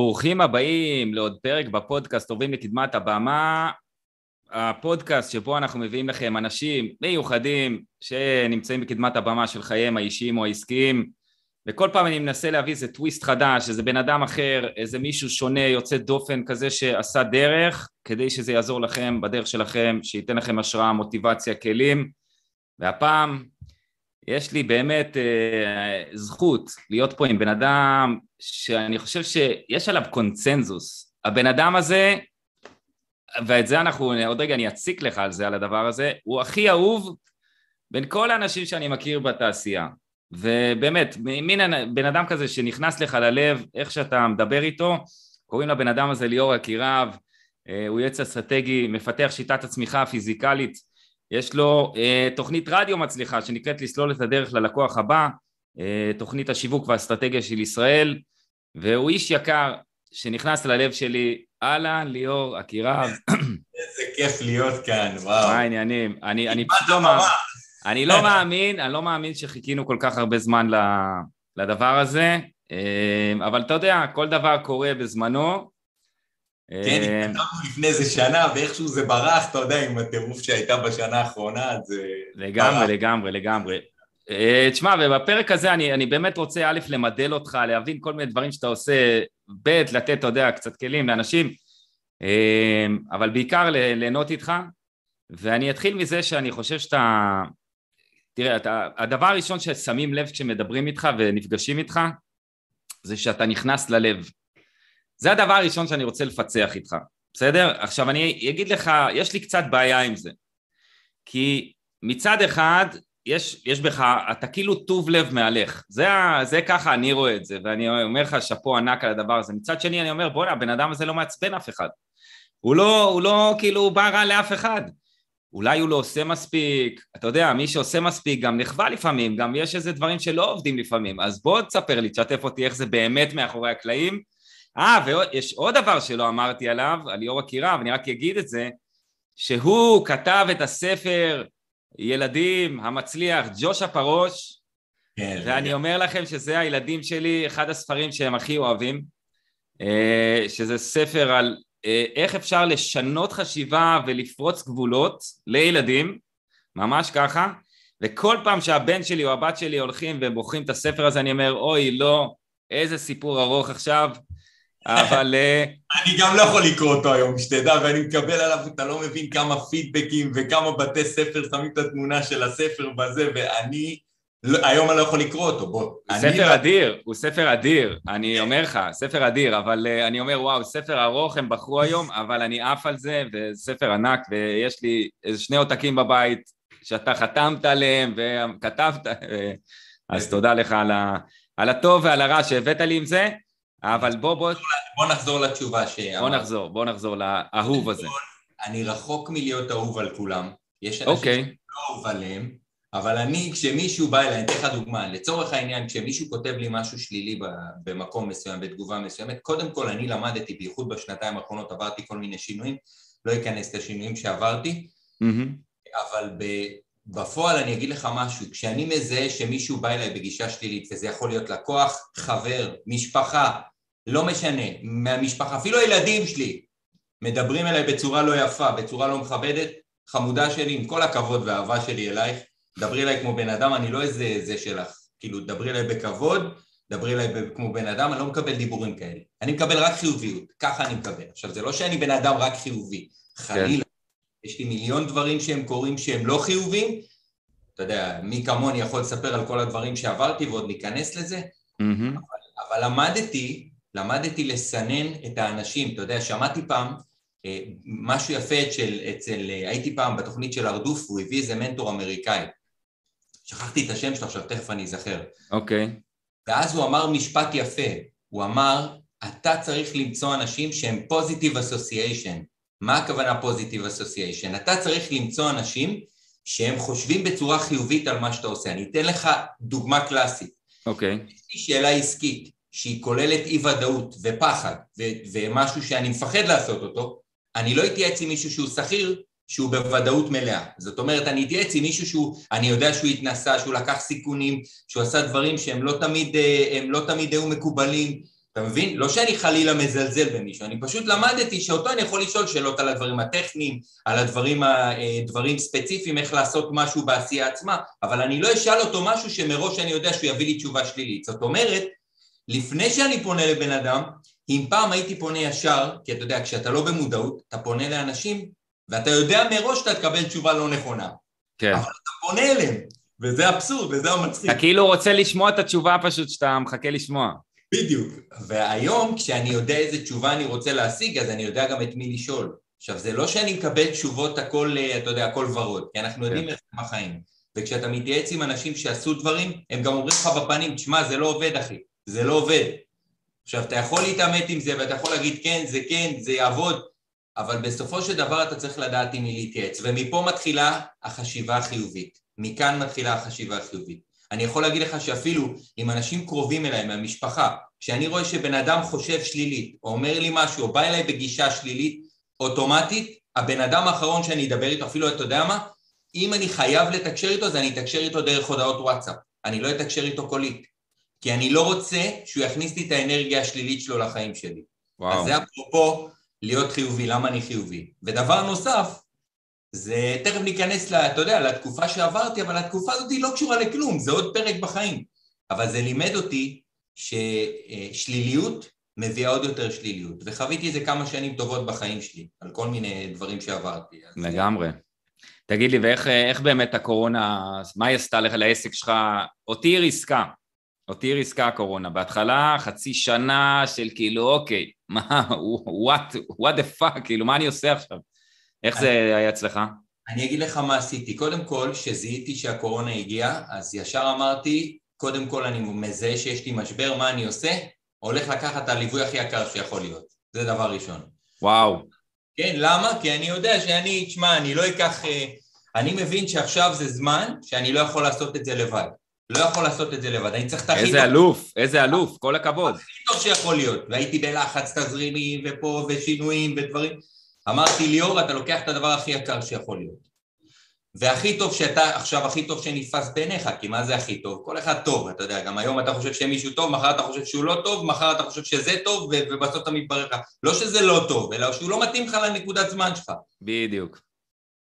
ברוכים הבאים לעוד פרק בפודקאסט טובים לקדמת הבמה, הפודקאסט שבו אנחנו מביאים לכם אנשים מיוחדים שנמצאים בקדמת הבמה של חייהם האישיים או העסקיים. וכל פעם אני מנסה להביא איזה טוויסט חדש, איזה בן אדם אחר, איזה מישהו שונה, יוצא דופן כזה שעשה דרך כדי שזה יעזור לכם בדרך שלכם, שייתן לכם השראה, מוטיבציה, כלים. והפעם יש לי באמת אה, זכות להיות פה עם בן אדם שאני חושב שיש עליו קונצנזוס. הבן אדם הזה, ואת זה אנחנו, עוד רגע אני אציק לך על זה, על הדבר הזה, הוא הכי אהוב בין כל האנשים שאני מכיר בתעשייה. ובאמת, מין בן אדם כזה שנכנס לך ללב, איך שאתה מדבר איתו, קוראים לבן אדם הזה ליאור אקירב, אה, הוא יועץ אסטרטגי, מפתח שיטת הצמיחה הפיזיקלית יש לו אה, תוכנית רדיו מצליחה שנקראת לסלול את הדרך ללקוח הבא, אה, תוכנית השיווק והאסטרטגיה של ישראל, והוא איש יקר שנכנס ללב שלי, אהלן ליאור אקירב. איזה כיף להיות כאן, וואו. מה העניינים? אני, אני פשוט לא מאמין, אני לא מאמין, אני לא מאמין שחיכינו כל כך הרבה זמן לדבר הזה, אה, אבל אתה יודע, כל דבר קורה בזמנו, כן, אה, התכתבנו לפני איזה שנה, ואיכשהו זה ברח, אתה יודע, עם הטירוף שהייתה בשנה האחרונה, אז זה... לגמרי, לגמרי, לגמרי. אה, תשמע, ובפרק הזה אני, אני באמת רוצה א', למדל אותך, להבין כל מיני דברים שאתה עושה, ב', לתת, אתה יודע, קצת כלים לאנשים, אה, אבל בעיקר ליהנות איתך, ואני אתחיל מזה שאני חושב שאתה... תראה, אתה, הדבר הראשון ששמים לב כשמדברים איתך ונפגשים איתך, זה שאתה נכנס ללב. זה הדבר הראשון שאני רוצה לפצח איתך, בסדר? עכשיו אני אגיד לך, יש לי קצת בעיה עם זה. כי מצד אחד, יש, יש בך, אתה כאילו טוב לב מהלך. זה, זה ככה אני רואה את זה, ואני אומר לך שאפו ענק על הדבר הזה. מצד שני אני אומר, בוא'נה, הבן אדם הזה לא מעצבן אף אחד. הוא לא, הוא לא כאילו בא רע לאף אחד. אולי הוא לא עושה מספיק, אתה יודע, מי שעושה מספיק גם נחווה לפעמים, גם יש איזה דברים שלא עובדים לפעמים, אז בוא תספר לי, תשתף אותי איך זה באמת מאחורי הקלעים, אה, ויש עוד דבר שלא אמרתי עליו, על ליאור אקירב, אני רק אגיד את זה, שהוא כתב את הספר ילדים המצליח, ג'וש הפרוש, כן, ואני כן. אומר לכם שזה הילדים שלי, אחד הספרים שהם הכי אוהבים, אה, שזה ספר על אה, איך אפשר לשנות חשיבה ולפרוץ גבולות לילדים, ממש ככה, וכל פעם שהבן שלי או הבת שלי הולכים ובוחרים את הספר הזה אני אומר אוי לא, איזה סיפור ארוך עכשיו, אבל... אה, אני גם לא יכול לקרוא אותו היום, שתדע, ואני מקבל עליו, אתה לא מבין כמה פידבקים וכמה בתי ספר שמים את התמונה של הספר בזה, ואני... לא, היום אני לא יכול לקרוא אותו, בוא. ספר לא... אדיר, הוא ספר אדיר, אני אומר לך, ספר אדיר, אבל uh, אני אומר, וואו, ספר ארוך הם בחרו היום, אבל אני עף על זה, וספר ענק, ויש לי איזה שני עותקים בבית שאתה חתמת עליהם וכתבת, אז תודה לך על, ה... על הטוב ועל הרע שהבאת לי עם זה. אבל בוא בוא... בוא נחזור לתשובה שאמרת. בוא נחזור, בוא נחזור לאהוב הזה. אני רחוק מלהיות אהוב על כולם. יש אנשים okay. שאני לא אהוב עליהם, אבל אני, כשמישהו בא אליי, אני אתן לך דוגמה, לצורך העניין, כשמישהו כותב לי משהו שלילי במקום מסוים, בתגובה מסוימת, קודם כל אני למדתי, בייחוד בשנתיים האחרונות עברתי כל מיני שינויים, לא אכנס לשינויים שעברתי, mm-hmm. אבל בפועל אני אגיד לך משהו, כשאני מזהה שמישהו בא אליי בגישה שלילית, וזה יכול להיות לקוח, חבר, משפחה, לא משנה, מהמשפחה, אפילו הילדים שלי מדברים אליי בצורה לא יפה, בצורה לא מכבדת, חמודה שלי, עם כל הכבוד והאהבה שלי אלייך, דברי אליי כמו בן אדם, אני לא איזה זה שלך, כאילו דברי אליי בכבוד, דברי אליי כמו בן אדם, אני לא מקבל דיבורים כאלה, אני מקבל רק חיוביות, ככה אני מקבל. עכשיו זה לא שאני בן אדם רק חיובי, חלילה, כן. יש לי מיליון דברים שהם קורים שהם לא חיוביים, אתה יודע, מי כמוני יכול לספר על כל הדברים שעברתי ועוד ניכנס לזה, mm-hmm. אבל, אבל למדתי למדתי לסנן את האנשים, אתה יודע, שמעתי פעם אה, משהו יפה אצל, אצל, אה, הייתי פעם בתוכנית של הרדוף, הוא הביא איזה מנטור אמריקאי. שכחתי את השם שלו עכשיו, תכף אני אזכר. אוקיי. Okay. ואז הוא אמר משפט יפה, הוא אמר, אתה צריך למצוא אנשים שהם פוזיטיב אסוסיישן. מה הכוונה פוזיטיב אסוסיישן? אתה צריך למצוא אנשים שהם חושבים בצורה חיובית על מה שאתה עושה. אני אתן לך דוגמה קלאסית. אוקיי. Okay. יש לי שאלה עסקית. שהיא כוללת אי ודאות ופחד ו- ומשהו שאני מפחד לעשות אותו, אני לא אתייעץ עם מישהו שהוא שכיר שהוא בוודאות מלאה. זאת אומרת, אני אתייעץ עם מישהו שהוא, אני יודע שהוא התנסה, שהוא לקח סיכונים, שהוא עשה דברים שהם לא תמיד, אה, הם לא תמיד היו מקובלים, אתה מבין? לא שאני חלילה מזלזל במישהו, אני פשוט למדתי שאותו אני יכול לשאול שאלות על הדברים הטכניים, על הדברים, הדברים ספציפיים, איך לעשות משהו בעשייה עצמה, אבל אני לא אשאל אותו משהו שמראש אני יודע שהוא יביא לי תשובה שלילית. זאת אומרת, לפני שאני פונה לבן אדם, אם פעם הייתי פונה ישר, כי אתה יודע, כשאתה לא במודעות, אתה פונה לאנשים, ואתה יודע מראש שאתה תקבל תשובה לא נכונה. כן. אבל אתה פונה אליהם, וזה אבסורד, וזה המצחיק. אתה כאילו רוצה לשמוע את התשובה פשוט שאתה מחכה לשמוע. בדיוק. והיום, כשאני יודע איזה תשובה אני רוצה להשיג, אז אני יודע גם את מי לשאול. עכשיו, זה לא שאני מקבל תשובות הכל, אה, אתה יודע, הכל ורוד, כי אנחנו יודעים כן. איך זה בחיים. וכשאתה מתייעץ עם אנשים שעשו דברים, הם גם אומרים לך בפנים, תשמע, זה לא עובד, אחי, זה לא עובד. עכשיו, אתה יכול להתעמת עם זה, ואתה יכול להגיד, כן, זה כן, זה יעבוד, אבל בסופו של דבר אתה צריך לדעת עם מי להתייעץ. ומפה מתחילה החשיבה החיובית. מכאן מתחילה החשיבה החיובית. אני יכול להגיד לך שאפילו עם אנשים קרובים אליי, מהמשפחה, כשאני רואה שבן אדם חושב שלילית, או אומר לי משהו, או בא אליי בגישה שלילית, אוטומטית, הבן אדם האחרון שאני אדבר איתו, אפילו אתה יודע מה, אם אני חייב לתקשר איתו, אז אני אתקשר איתו דרך הודעות וואטסאפ. אני לא אתקשר איתו קולית. כי אני לא רוצה שהוא יכניס לי את האנרגיה השלילית שלו לחיים שלי. וואו. אז זה אפרופו להיות חיובי, למה אני חיובי. ודבר נוסף, זה תכף ניכנס, לה, אתה יודע, לתקופה שעברתי, אבל התקופה הזאת היא לא קשורה לכלום, זה עוד פרק בחיים. אבל זה לימד אותי ששליליות מביאה עוד יותר שליליות, וחוויתי איזה כמה שנים טובות בחיים שלי, על כל מיני דברים שעברתי. לגמרי. תגיד לי, ואיך באמת הקורונה, מה היא עשתה לך לעסק שלך? אותי היא ריסקה, אותי ריסקה הקורונה. בהתחלה חצי שנה של כאילו, אוקיי, מה, what, what the fuck, כאילו, מה אני עושה עכשיו? איך אני, זה היה אצלך? אני אגיד לך מה עשיתי. קודם כל, כשזיהיתי שהקורונה הגיעה, אז ישר אמרתי, קודם כל אני מזהה שיש לי משבר, מה אני עושה? הולך לקחת את הליווי הכי יקר שיכול להיות. זה דבר ראשון. וואו. כן, למה? כי אני יודע שאני, תשמע, אני לא אקח... אה, אני מבין שעכשיו זה זמן שאני לא יכול לעשות את זה לבד. לא יכול לעשות את זה לבד, אני צריך את הכי טוב. איזה אלוף, איזה אלוף, כל הכבוד. הכי טוב שיכול להיות, והייתי בלחץ תזרימי ופה ושינויים ודברים. אמרתי ליאור, אתה לוקח את הדבר הכי יקר שיכול להיות. והכי טוב שאתה, עכשיו הכי טוב שנתפס בעיניך, כי מה זה הכי טוב? כל אחד טוב, אתה יודע, גם היום אתה חושב שמישהו טוב, מחר אתה חושב שהוא לא טוב, מחר אתה חושב שזה טוב, ובסוף אתה מתברר לך, לא שזה לא טוב, אלא שהוא לא מתאים לך לנקודת זמן שלך. בדיוק.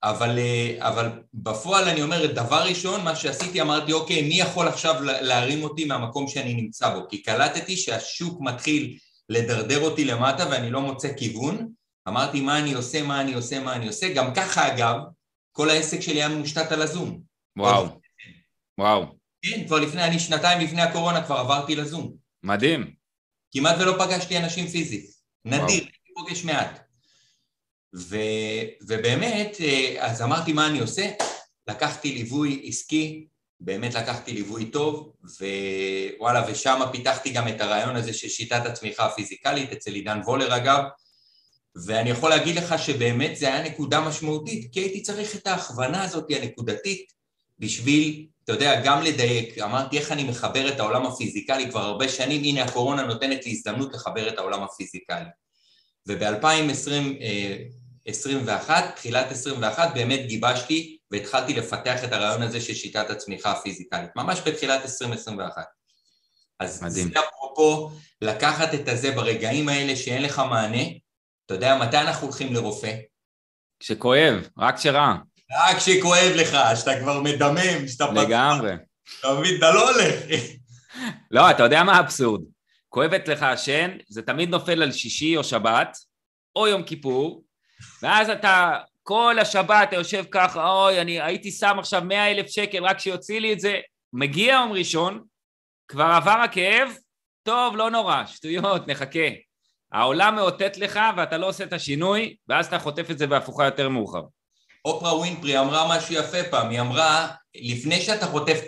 אבל, אה, אבל בפועל אני אומר, דבר ראשון, מה שעשיתי, אמרתי, אוקיי, מי יכול עכשיו להרים אותי מהמקום שאני נמצא בו? כי קלטתי שהשוק מתחיל לדרדר אותי למטה ואני לא מוצא כיוון. אמרתי, מה אני עושה, מה אני עושה, מה אני עושה. גם ככה, אגב, כל העסק שלי היה מושתת על הזום. וואו, וואו. כן, כבר לפני, אני שנתיים לפני הקורונה כבר עברתי לזום. מדהים. כמעט ולא פגשתי אנשים פיזית. נדיר, אני פוגש מעט. ו, ובאמת, אה, אז אמרתי מה אני עושה, לקחתי ליווי עסקי, באמת לקחתי ליווי טוב, ווואלה, ושם פיתחתי גם את הרעיון הזה של שיטת הצמיחה הפיזיקלית, אצל עידן וולר אגב, ואני יכול להגיד לך שבאמת זה היה נקודה משמעותית, כי הייתי צריך את ההכוונה הזאת הנקודתית בשביל, אתה יודע, גם לדייק. אמרתי איך אני מחבר את העולם הפיזיקלי כבר הרבה שנים, הנה הקורונה נותנת לי הזדמנות לחבר את העולם הפיזיקלי. וב-2021, תחילת 21, באמת גיבשתי והתחלתי לפתח את הרעיון הזה של שיטת הצמיחה הפיזיקלית, ממש בתחילת 2021. אז מדהים. זה אפרופו לקחת את הזה ברגעים האלה שאין לך מענה, אתה יודע מתי אנחנו הולכים לרופא? כשכואב, רק כשרע. רק כשכואב לך, שאתה כבר מדמם, שאתה... לגמרי. אתה מבין, אתה לא הולך. לא, אתה יודע מה האבסורד? כואבת לך השן, זה תמיד נופל על שישי או שבת, או יום כיפור, ואז אתה כל השבת אתה יושב ככה, אוי, אני הייתי שם עכשיו מאה אלף שקל רק שיוציא לי את זה, מגיע יום ראשון, כבר עבר הכאב, טוב, לא נורא, שטויות, נחכה. העולם מאותת לך ואתה לא עושה את השינוי, ואז אתה חוטף את זה בהפוכה יותר מאוחר. אופרה ווינפרי אמרה משהו יפה פעם, היא אמרה, לפני שאתה חוטף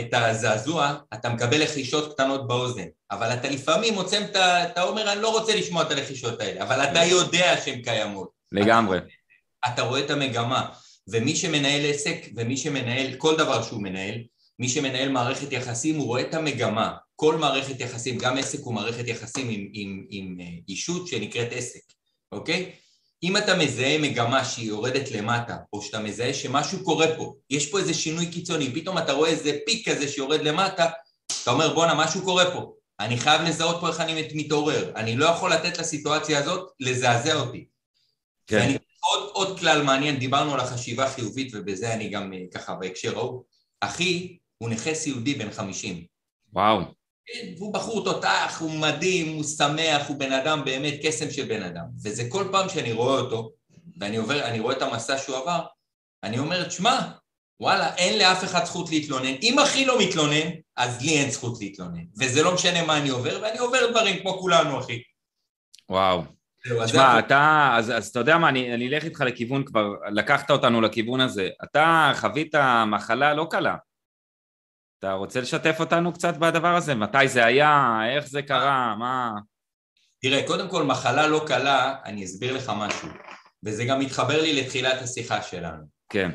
את הזעזוע, אתה מקבל לחישות קטנות באוזן, אבל אתה לפעמים עוצם את ה... אתה אומר, אני לא רוצה לשמוע את הלחישות האלה, אבל אתה יודע שהן קיימות. לגמרי. אתה, אתה רואה את המגמה, ומי שמנהל עסק, ומי שמנהל כל דבר שהוא מנהל, מי שמנהל מערכת יחסים, הוא רואה את המגמה. כל מערכת יחסים, גם עסק הוא מערכת יחסים עם, עם, עם אה, אישות שנקראת עסק, אוקיי? אם אתה מזהה מגמה שהיא יורדת למטה, או שאתה מזהה שמשהו קורה פה, יש פה איזה שינוי קיצוני, פתאום אתה רואה איזה פיק כזה שיורד למטה, אתה אומר בואנה משהו קורה פה, אני חייב לזהות פה איך אני מתעורר. אני לא יכול לתת לסיטואציה הזאת לזעזע אותי. כן. ואני, עוד, עוד כלל מעניין, דיברנו על החשיבה חיובית, ובזה אני גם אה, ככה בהקשר ההוא. אחי הוא נכה סיעודי בן חמישים. וואו. כן, והוא בחור תותח, הוא מדהים, הוא שמח, הוא בן אדם באמת קסם של בן אדם. וזה כל פעם שאני רואה אותו, ואני עובר, אני רואה את המסע שהוא עבר, אני אומר, שמע, וואלה, אין לאף אחד זכות להתלונן. אם אחי לא מתלונן, אז לי אין זכות להתלונן. וזה לא משנה מה אני עובר, ואני עובר דברים כמו כולנו, אחי. וואו. תשמע, אתה, אז, אז אתה יודע מה, אני, אני אלך איתך לכיוון כבר, לקחת אותנו לכיוון הזה. אתה חווית מחלה לא קלה. אתה רוצה לשתף אותנו קצת בדבר הזה? מתי זה היה? איך זה קרה? מה... תראה, קודם כל, מחלה לא קלה, אני אסביר לך משהו. וזה גם מתחבר לי לתחילת השיחה שלנו. כן.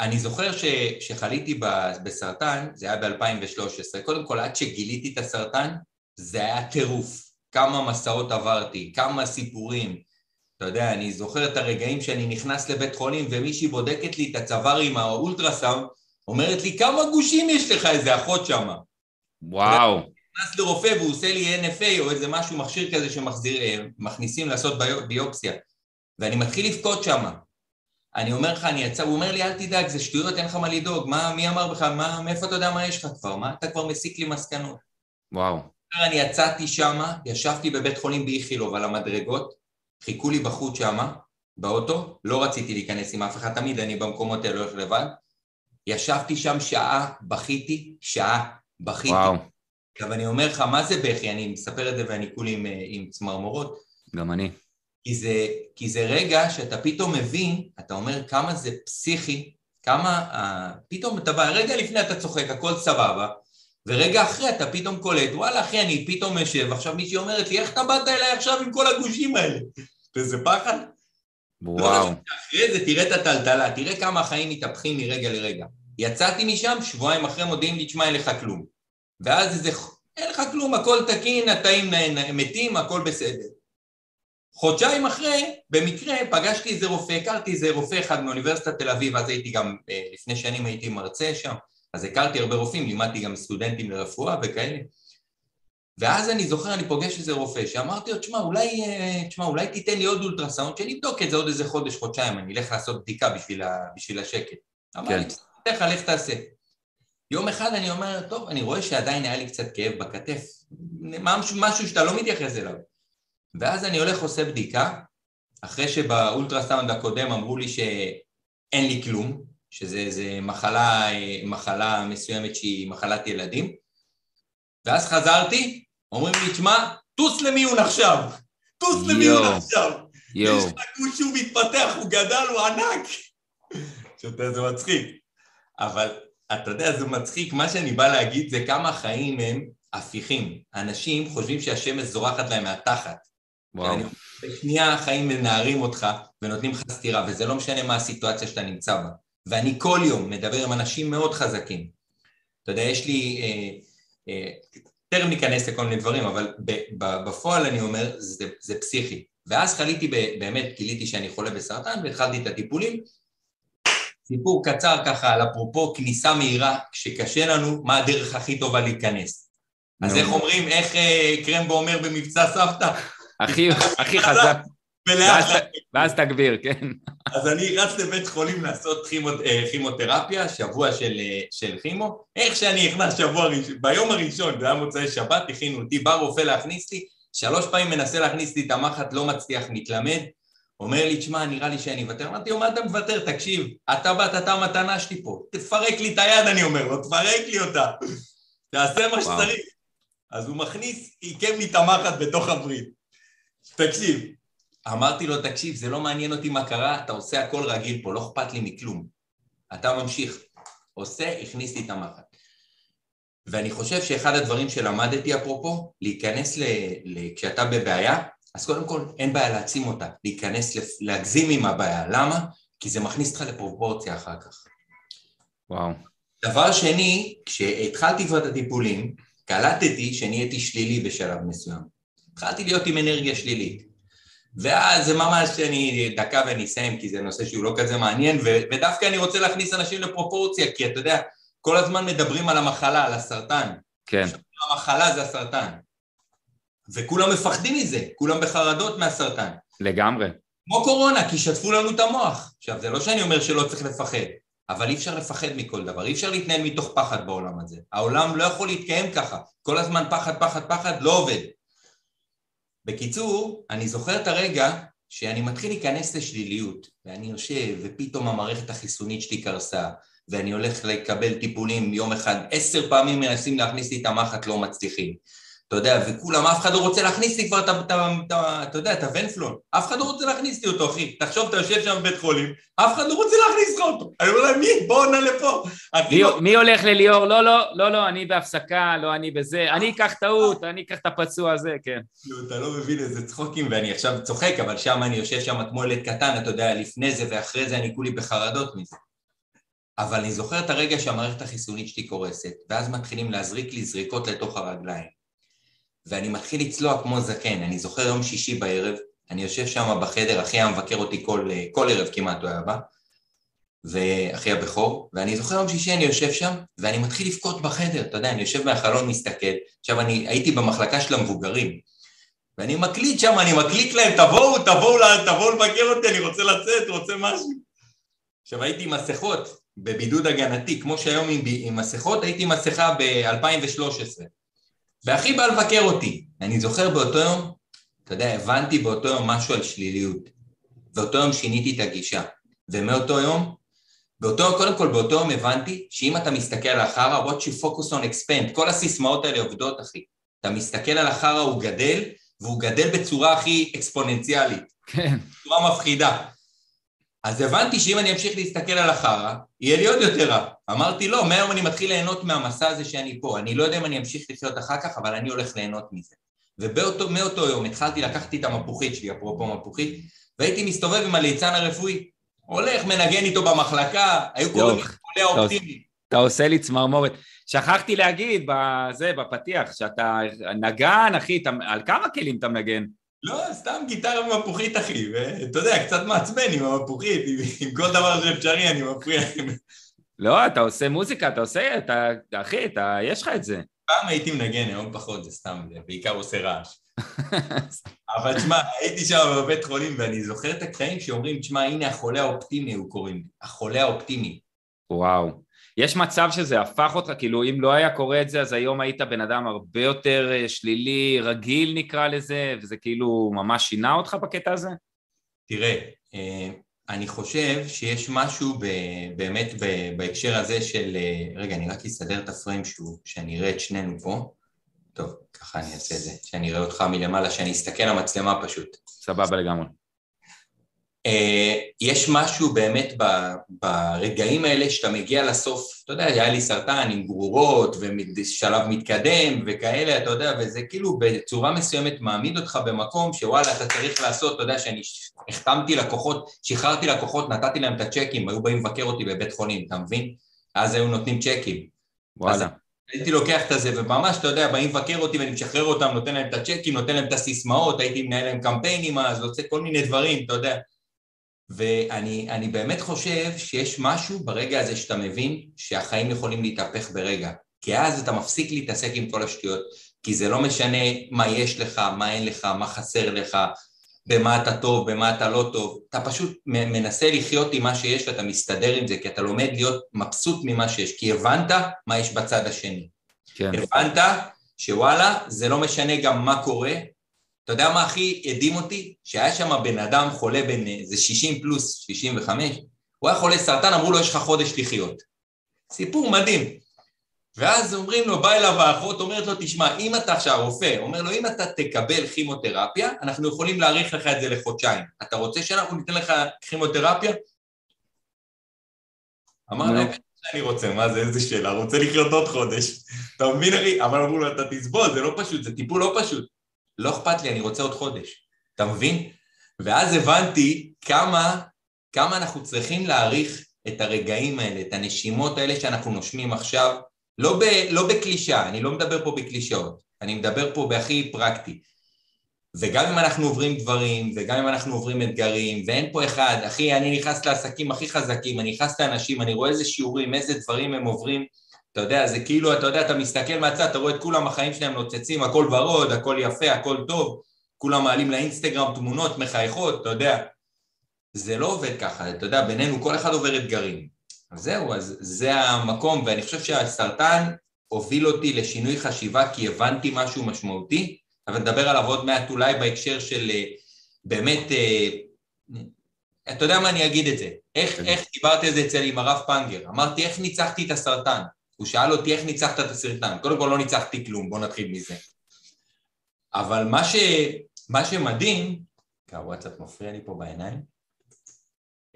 אני זוכר ש, שחליתי בסרטן, זה היה ב-2013. קודם כל, עד שגיליתי את הסרטן, זה היה טירוף. כמה מסעות עברתי, כמה סיפורים. אתה יודע, אני זוכר את הרגעים שאני נכנס לבית חולים ומישהי בודקת לי את הצוואר עם האולטרסאונד, אומרת לי, כמה גושים יש לך, איזה אחות שמה. וואו. נכנס לרופא והוא עושה לי NFA או איזה משהו, מכשיר כזה שמכניסים אה, לעשות ביופסיה. ואני מתחיל לבכות שמה. אני אומר לך, אני יצא, הוא אומר לי, אל תדאג, זה שטויות, אין לך מה לדאוג, מה, מי אמר בך, מה, מאיפה אתה יודע מה יש לך כבר, מה אתה כבר מסיק לי מסקנות? וואו. אני יצאתי שמה, ישבתי בבית חולים באיכילוב על המדרגות, חיכו לי בחוץ שמה, באוטו, לא רציתי להיכנס עם אף אחד, תמיד אני במקומות האלה הולך לבד, ישבתי שם שעה, בכיתי, שעה, בכיתי. וואו. עכשיו אני אומר לך, מה זה בכי? אני מספר את זה ואני כולי עם, עם צמרמורות. גם אני. כי זה, כי זה רגע שאתה פתאום מבין, אתה אומר כמה זה פסיכי, כמה, uh, פתאום אתה בא, רגע לפני אתה צוחק, הכל סבבה, ורגע אחרי אתה פתאום קולט, וואלה אחי, אני פתאום יושב, עכשיו מישהי אומרת לי, איך אתה באת אליי עכשיו עם כל הגושים האלה? וזה פחד. וואו. לא, אחרי זה תראה את הטלטלה, תראה כמה החיים מתהפכים מרגע לרגע. יצאתי משם, שבועיים אחרי מודיעים לי, תשמע, אין לך כלום. ואז איזה, אין לך כלום, הכל תקין, התאים מתים, הכל בסדר. חודשיים אחרי, במקרה, פגשתי איזה רופא, הכרתי איזה רופא אחד מאוניברסיטת תל אביב, אז הייתי גם, אה, לפני שנים הייתי מרצה שם, אז הכרתי הרבה רופאים, לימדתי גם סטודנטים לרפואה וכאלה. ואז אני זוכר, אני פוגש איזה רופא, שאמרתי לו, תשמע, אולי, אה, תשמע, אולי תיתן לי עוד אולטרסאונד, שנבדוק את זה עוד איזה חודש, חודשיים, אני אלך לעשות בדיקה בשביל, ה, בשביל השקט. אמר כן. לי, בסדר, לך תעשה. יום אחד אני אומר, טוב, אני רואה שעדיין היה לי קצת כאב בכתף, משהו, משהו שאתה לא מתייחס אליו. ואז אני הולך עושה בדיקה, אחרי שבאולטרסאונד הקודם אמרו לי שאין לי כלום, שזה מחלה, מחלה מסוימת שהיא מחלת ילדים, ואז חזרתי, אומרים לי, תשמע, טוס למיון עכשיו, טוס למיון עכשיו. יו. יש לך גוש שהוא מתפתח, הוא גדל, הוא ענק. שאתה, זה מצחיק. אבל אתה יודע, זה מצחיק, מה שאני בא להגיד זה כמה החיים הם הפיכים. אנשים חושבים שהשמש זורחת להם מהתחת. וואו. בשנייה החיים מנערים אותך ונותנים לך סטירה, וזה לא משנה מה הסיטואציה שאתה נמצא בה. ואני כל יום מדבר עם אנשים מאוד חזקים. אתה יודע, יש לי... אה, אה, תכף ניכנס לכל מיני דברים, אבל בפועל אני אומר, זה, זה פסיכי. ואז חליתי, באמת גיליתי שאני חולה בסרטן והתחלתי את הטיפולים. סיפור קצר ככה על אפרופו כניסה מהירה, כשקשה לנו, מה הדרך הכי טובה להיכנס. אז איך אומרים, איך אה, קרמבו אומר במבצע סבתא? הכי חזק. ואז, תגביר, כן. אז אני רץ לבית חולים לעשות אה, כימותרפיה, שבוע של, אה, של כימו. איך שאני נכנס שבוע ראשון, ביום הראשון, זה היה מוצאי שבת, הכינו אותי, בא רופא להכניס לי, שלוש פעמים מנסה להכניס לי את המחט, לא מצליח, מתלמד. אומר לי, תשמע, נראה לי שאני אוותר. אמרתי לו, מה אתה מוותר? תקשיב, אתה באת, אתה המתנה שלי פה. תפרק לי את היד, אני אומר לו, תפרק לי אותה. תעשה מה שצריך. אז הוא מכניס, עיקם לי את המחט בתוך הברית. תקשיב, אמרתי לו, תקשיב, זה לא מעניין אותי מה קרה, אתה עושה הכל רגיל פה, לא אכפת לי מכלום. אתה ממשיך. עושה, הכניס לי את המחט. ואני חושב שאחד הדברים שלמדתי אפרופו, להיכנס ל... ל... כשאתה בבעיה, אז קודם כל אין בעיה להעצים אותה, להיכנס, להגזים עם הבעיה. למה? כי זה מכניס אותך לפרופורציה אחר כך. וואו. דבר שני, כשהתחלתי כבר את הטיפולים, קלטתי שנהייתי שלילי בשלב מסוים. התחלתי להיות עם אנרגיה שלילית. ואז זה ממש, אני דקה ואני אסיים, כי זה נושא שהוא לא כזה מעניין, ו, ודווקא אני רוצה להכניס אנשים לפרופורציה, כי אתה יודע, כל הזמן מדברים על המחלה, על הסרטן, כן. המחלה זה הסרטן. וכולם מפחדים מזה, כולם בחרדות מהסרטן. לגמרי. כמו קורונה, כי שטפו לנו את המוח. עכשיו, זה לא שאני אומר שלא צריך לפחד, אבל אי אפשר לפחד מכל דבר, אי אפשר להתנהל מתוך פחד בעולם הזה. העולם לא יכול להתקיים ככה, כל הזמן פחד, פחד, פחד, לא עובד. בקיצור, אני זוכר את הרגע שאני מתחיל להיכנס לשליליות, ואני יושב, ופתאום המערכת החיסונית שלי קרסה, ואני הולך לקבל טיפולים יום אחד, עשר פעמים מנסים להכניס לי את המחט, לא מצליחים. אתה יודע, וכולם, אף אחד לא רוצה להכניס לי כבר את ה... אתה יודע, את הוונפלון. אף אחד לא רוצה להכניס לי אותו, אחי. תחשוב, אתה יושב שם בבית חולים, אף אחד לא רוצה להכניס לך אותו. אני אומר להם, מי? בואו נע לפה. מי הולך לליאור? לא, לא, לא, לא, אני בהפסקה, לא אני בזה. אני אקח טעות, אני אקח את הפצוע הזה, כן. אתה לא מבין איזה צחוקים, ואני עכשיו צוחק, אבל שם אני יושב שם כמו ילד קטן, אתה יודע, לפני זה ואחרי זה אני כולי בחרדות מזה. אבל אני זוכר את הרגע שהמערכת החיסונית שלי קורסת, ואז מתחילים להזריק לי זריקות לתוך הרגליים. ואני מתחיל לצלוע כמו זקן. אני זוכר יום שישי בערב, אני יושב שם בחדר, אחי היה מבקר אותי כל, כל ערב כמעט, הוא היה בא, ואחי הבכור, ואני זוכר יום שישי אני יושב שם, ואני מתחיל לבכות בחדר, אתה יודע, אני יושב מהחלון, מסתכל. עכשיו, אני הייתי במחלקה של המבוגרים, ואני מקליט שם, אני מקליט להם, תבואו, תבואו, תבואו לבקר אותי, אני רוצה לצאת, רוצה משהו. עכשיו, הייתי עם מסכות, בבידוד הגנתי, כמו שהיום עם, עם מסכות, הייתי עם מסכה ב-2013. ואחי בא לבקר אותי. אני זוכר באותו יום, אתה יודע, הבנתי באותו יום משהו על שליליות. באותו יום שיניתי את הגישה. ומאותו יום, באותו קודם כל באותו יום הבנתי שאם אתה מסתכל על החרא, what you focus on expand, כל הסיסמאות האלה עובדות, אחי. אתה מסתכל על החרא, הוא גדל, והוא גדל בצורה הכי אקספוננציאלית. כן. בצורה מפחידה. אז הבנתי שאם אני אמשיך להסתכל על החרא, יהיה לי עוד יותר רע. אמרתי לא, מהיום אני מתחיל ליהנות מהמסע הזה שאני פה. אני לא יודע אם אני אמשיך לחיות אחר כך, אבל אני הולך ליהנות מזה. ומאותו יום התחלתי, לקחתי את המפוחית שלי, אפרופו מפוחית, והייתי מסתובב עם הליצן הרפואי. הולך, מנגן איתו במחלקה, היו קוראים לי חולה אופטימי. אתה עושה לי צמרמורת. שכחתי להגיד בזה, בפתיח, שאתה נגן, אחי, על כמה כלים אתה מנגן? לא, סתם גיטרה מפוחית, אחי, ואתה יודע, קצת מעצבן עם המפוחית, עם, כל דבר שאפשרי אני מפריע. לא, אתה עושה מוזיקה, אתה עושה, אתה, אחי, אתה, יש לך את זה. פעם הייתי מנגן, היום פחות, זה סתם, זה בעיקר עושה רעש. אבל תשמע, הייתי שם בבית חולים ואני זוכר את הקטעים שאומרים, תשמע, הנה החולה האופטימי, הוא קוראים החולה האופטימי. וואו. יש מצב שזה הפך אותך, כאילו אם לא היה קורה את זה אז היום היית בן אדם הרבה יותר אה, שלילי, רגיל נקרא לזה, וזה כאילו ממש שינה אותך בקטע הזה? תראה, אה, אני חושב שיש משהו באמת בהקשר הזה של... אה, רגע, אני רק אסדר את הפריים שוב, שאני אראה את שנינו פה. טוב, ככה אני אעשה את זה, שאני אראה אותך מלמעלה, שאני אסתכל על המצלמה פשוט. סבבה לגמרי. אה, יש משהו באמת ברגעים האלה שאתה מגיע לסוף, אתה יודע, היה לי סרטן עם גרורות ושלב מתקדם וכאלה, אתה יודע, וזה כאילו בצורה מסוימת מעמיד אותך במקום שוואלה, אתה צריך לעשות, אתה יודע, שאני החתמתי לקוחות, שחררתי לקוחות, נתתי להם את הצ'קים, היו באים לבקר אותי בבית חולים, אתה מבין? אז היו נותנים צ'קים. וואלה. הייתי לוקח את זה, וממש, אתה יודע, באים לבקר אותי ואני משחרר אותם, נותן להם את הצ'קים, נותן להם את הסיסמאות, הייתי מנהל להם קמפיינים אז, עושה כל מיני דברים, אתה יודע. ואני באמת חושב שיש משהו ברגע הזה שאתה מבין שהחיים יכולים להתהפך ברגע. כי אז אתה מפסיק להתעסק עם כל השטויות, כי זה לא משנה מה יש לך, מה אין לך, מה חסר לך, במה אתה טוב, במה אתה לא טוב. אתה פשוט מנסה לחיות עם מה שיש ואתה מסתדר עם זה, כי אתה לומד להיות מבסוט ממה שיש, כי הבנת מה יש בצד השני. כן. הבנת שוואלה, זה לא משנה גם מה קורה, אתה יודע מה הכי הדהים אותי? שהיה שם בן אדם חולה בין איזה 60 פלוס 65, הוא היה חולה סרטן, אמרו לו יש לך חודש לחיות. סיפור מדהים. ואז אומרים לו, בא אליו האחות, אומרת לו, תשמע, אם אתה עכשיו רופא, אומר לו, אם אתה תקבל כימותרפיה, אנחנו יכולים להאריך לך את זה לחודשיים. אתה רוצה שאנחנו ניתן לך כימותרפיה? אמר להם, אני רוצה, מה זה, איזה שאלה, רוצה לחיות עוד חודש. אתה מבין, אחי? אבל אמרו לו, אתה תסבול, זה לא פשוט, זה טיפול לא פשוט. לא אכפת לי, אני רוצה עוד חודש. אתה מבין? ואז הבנתי כמה, כמה אנחנו צריכים להעריך את הרגעים האלה, את הנשימות האלה שאנחנו נושמים עכשיו, לא, ב, לא בקלישה, אני לא מדבר פה בקלישאות, אני מדבר פה בהכי פרקטי. וגם אם אנחנו עוברים דברים, וגם אם אנחנו עוברים אתגרים, ואין פה אחד, אחי, אני נכנס לעסקים הכי חזקים, אני נכנס לאנשים, אני רואה איזה שיעורים, איזה דברים הם עוברים, אתה יודע, זה כאילו, אתה יודע, אתה מסתכל מהצד, אתה רואה את כולם, החיים שלהם נוצצים, הכל ורוד, הכל יפה, הכל טוב, כולם מעלים לאינסטגרם תמונות מחייכות, אתה יודע. זה לא עובד ככה, אתה יודע, בינינו כל אחד עובר אתגרים. אז זהו, אז זה המקום, ואני חושב שהסרטן הוביל אותי לשינוי חשיבה כי הבנתי משהו משמעותי, אבל נדבר עליו עוד מעט אולי בהקשר של אה, באמת, אה, אתה יודע מה אני אגיד את זה, איך, כן. איך דיברתי על זה אצל עם הרב פנגר, אמרתי איך ניצחתי את הסרטן, הוא שאל אותי איך ניצחת את הסרטן, קודם כל לא ניצחתי כלום, בוא נתחיל מזה. אבל מה, ש, מה שמדהים, הוואטסאפ מפריע לי פה בעיניים,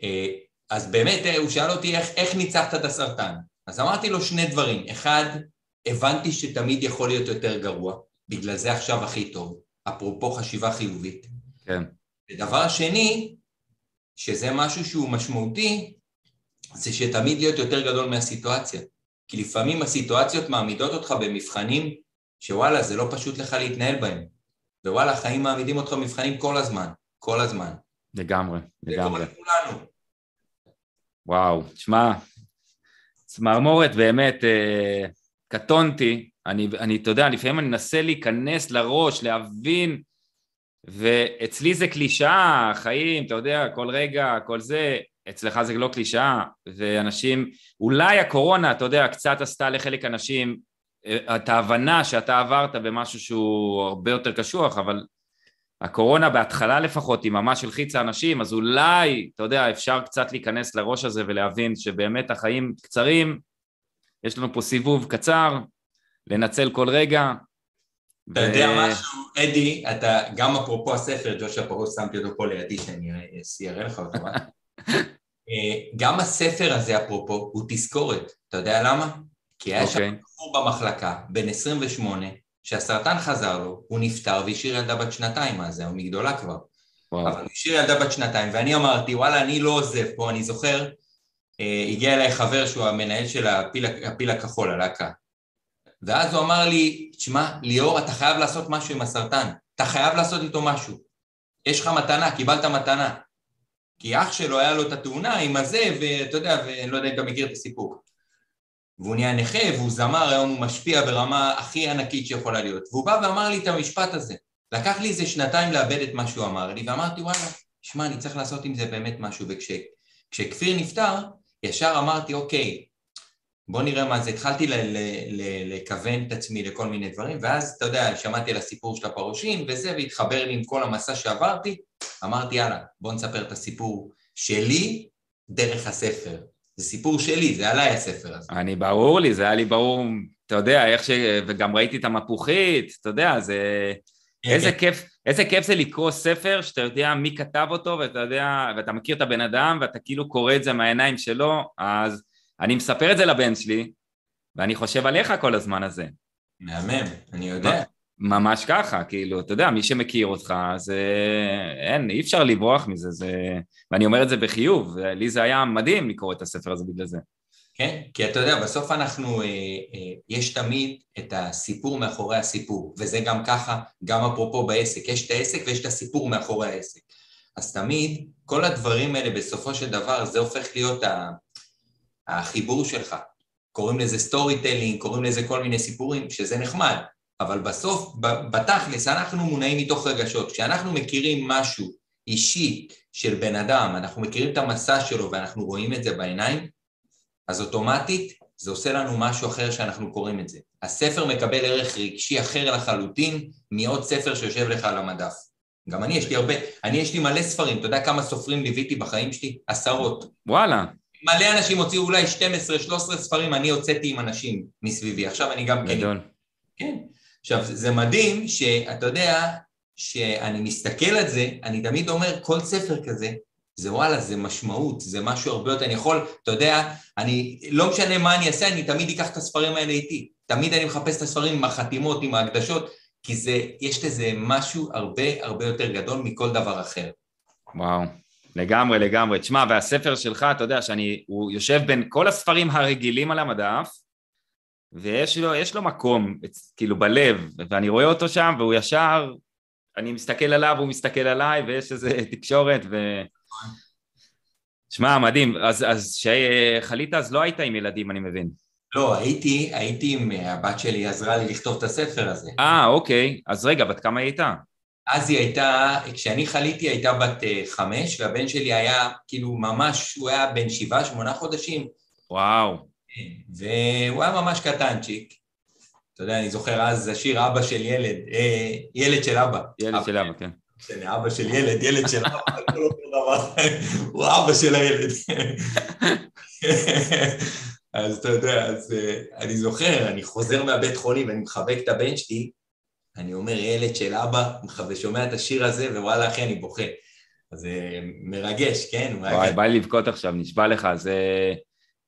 אה, אז באמת הוא שאל אותי איך, איך ניצחת את הסרטן, אז אמרתי לו שני דברים, אחד, הבנתי שתמיד יכול להיות יותר גרוע, בגלל זה עכשיו הכי טוב, אפרופו חשיבה חיובית. כן. ודבר שני, שזה משהו שהוא משמעותי, זה שתמיד להיות יותר גדול מהסיטואציה. כי לפעמים הסיטואציות מעמידות אותך במבחנים שוואלה, זה לא פשוט לך להתנהל בהם. ווואלה, החיים מעמידים אותך במבחנים כל הזמן, כל הזמן. לגמרי, לגמרי. זה קורה לכולנו. וואו, תשמע, צמרמורת באמת, אה, קטונתי, אני, אני, אתה יודע, לפעמים אני מנסה להיכנס לראש, להבין, ואצלי זה קלישאה, חיים, אתה יודע, כל רגע, כל זה, אצלך זה לא קלישאה, ואנשים, אולי הקורונה, אתה יודע, קצת עשתה לחלק אנשים אה, את ההבנה שאתה עברת במשהו שהוא הרבה יותר קשוח, אבל הקורונה בהתחלה לפחות היא ממש הלחיצה אנשים, אז אולי, אתה יודע, אפשר קצת להיכנס לראש הזה ולהבין שבאמת החיים קצרים, יש לנו פה סיבוב קצר, לנצל כל רגע. אתה ו... יודע משהו, אדי, אתה, גם אפרופו הספר, ג'ושה פרוס, שמתי אותו פה לידי, שאני אראה לך אותו? אה? גם הספר הזה, אפרופו, הוא תזכורת. אתה יודע למה? כי היה okay. שם אוקיי. בחור במחלקה, בן 28, שהסרטן חזר לו, הוא נפטר והשאיר ילדה בת שנתיים, אז הוא מגדולה כבר. וואו. אבל הוא השאיר ילדה בת שנתיים, ואני אמרתי, וואלה, אני לא עוזב פה, אני זוכר, אה, הגיע אליי חבר שהוא המנהל של הפיל, הפיל הכחול, הלהקה. ואז הוא אמר לי, תשמע, ליאור, אתה חייב לעשות משהו עם הסרטן, אתה חייב לעשות איתו משהו. יש לך מתנה, קיבלת מתנה. כי אח שלו היה לו את התאונה עם הזה, ואתה יודע, ואני לא יודע אם אתה מכיר את הסיפור. והוא נהיה נכה, והוא זמר, היום הוא משפיע ברמה הכי ענקית שיכולה להיות. והוא בא ואמר לי את המשפט הזה. לקח לי איזה שנתיים לאבד את מה שהוא אמר לי, ואמרתי, וואלה, שמע, אני צריך לעשות עם זה באמת משהו. וכשכפיר נפטר, ישר אמרתי, אוקיי, בוא נראה מה זה, התחלתי לכוון את עצמי לכל מיני דברים, ואז, אתה יודע, שמעתי על הסיפור של הפרושים וזה, והתחבר לי עם כל המסע שעברתי, אמרתי, יאללה, בוא נספר את הסיפור שלי דרך הספר. זה סיפור שלי, זה עליי הספר הזה. אני, ברור לי, זה היה לי ברור, אתה יודע, איך ש... וגם ראיתי את המפוחית, אתה יודע, זה... כן, איזה כן. כיף, איזה כיף זה לקרוא ספר שאתה יודע מי כתב אותו ואתה יודע, ואתה מכיר את הבן אדם ואתה כאילו קורא את זה מהעיניים שלו, אז אני מספר את זה לבן שלי ואני חושב עליך כל הזמן הזה. מהמם, אני יודע. ממש ככה, כאילו, אתה יודע, מי שמכיר אותך, זה... אין, אי אפשר לברוח מזה, זה... ואני אומר את זה בחיוב, לי זה היה מדהים לקרוא את הספר הזה בגלל זה. כן, כי אתה יודע, בסוף אנחנו, אה, אה, יש תמיד את הסיפור מאחורי הסיפור, וזה גם ככה, גם אפרופו בעסק, יש את העסק ויש את הסיפור מאחורי העסק. אז תמיד, כל הדברים האלה בסופו של דבר, זה הופך להיות החיבור שלך. קוראים לזה storytelling, קוראים לזה כל מיני סיפורים, שזה נחמד, אבל בסוף, בתכלס, אנחנו מונעים מתוך רגשות. כשאנחנו מכירים משהו אישי של בן אדם, אנחנו מכירים את המסע שלו ואנחנו רואים את זה בעיניים, אז אוטומטית זה עושה לנו משהו אחר שאנחנו קוראים את זה. הספר מקבל ערך רגשי אחר לחלוטין מעוד ספר שיושב לך על המדף. גם אני, יש לי הרבה, אני יש לי מלא ספרים, אתה יודע כמה סופרים ליוויתי בחיים שלי? עשרות. וואלה. מלא אנשים הוציאו אולי 12-13 ספרים, אני הוצאתי עם אנשים מסביבי. עכשיו אני גם כן... גדול. כן. עכשיו, זה מדהים שאתה יודע, שאני מסתכל על זה, אני תמיד אומר, כל ספר כזה, זה וואלה, זה משמעות, זה משהו הרבה יותר, אני יכול, אתה יודע, אני, לא משנה מה אני אעשה, אני תמיד אקח את הספרים האלה איתי. תמיד אני מחפש את הספרים עם החתימות, עם ההקדשות, כי זה, יש לזה משהו הרבה הרבה יותר גדול מכל דבר אחר. וואו, לגמרי, לגמרי. תשמע, והספר שלך, אתה יודע שאני, הוא יושב בין כל הספרים הרגילים על המדף, ויש לו, לו מקום, כאילו בלב, ואני רואה אותו שם, והוא ישר, אני מסתכל עליו, הוא מסתכל עליי, ויש איזו תקשורת, ו... שמע, מדהים. אז, אז כשחלית אז לא היית עם ילדים, אני מבין. לא, הייתי, הייתי עם הבת שלי, עזרה לי לכתוב את הספר הזה. אה, אוקיי. אז רגע, בת כמה היא הייתה? אז היא הייתה, כשאני חליתי הייתה בת אה, חמש, והבן שלי היה כאילו ממש, הוא היה בן שבעה, שמונה חודשים. וואו. והוא היה ממש קטנצ'יק. אתה יודע, אני זוכר אז השיר אבא של ילד, אה, ילד של אבא. ילד אבא, של אבא, כן. משנה, אבא של ילד, ילד של אבא, הוא אבא של הילד. אז אתה יודע, אז אה, אני זוכר, אני חוזר מהבית חולים ואני מחבק את הבן שלי, אני אומר, ילד של אבא, ושומע את השיר הזה, ווואלה, אחי, אני בוכה. אז זה אה, מרגש, כן? וואי, בא לי לבכות עכשיו, נשבע לך, זה,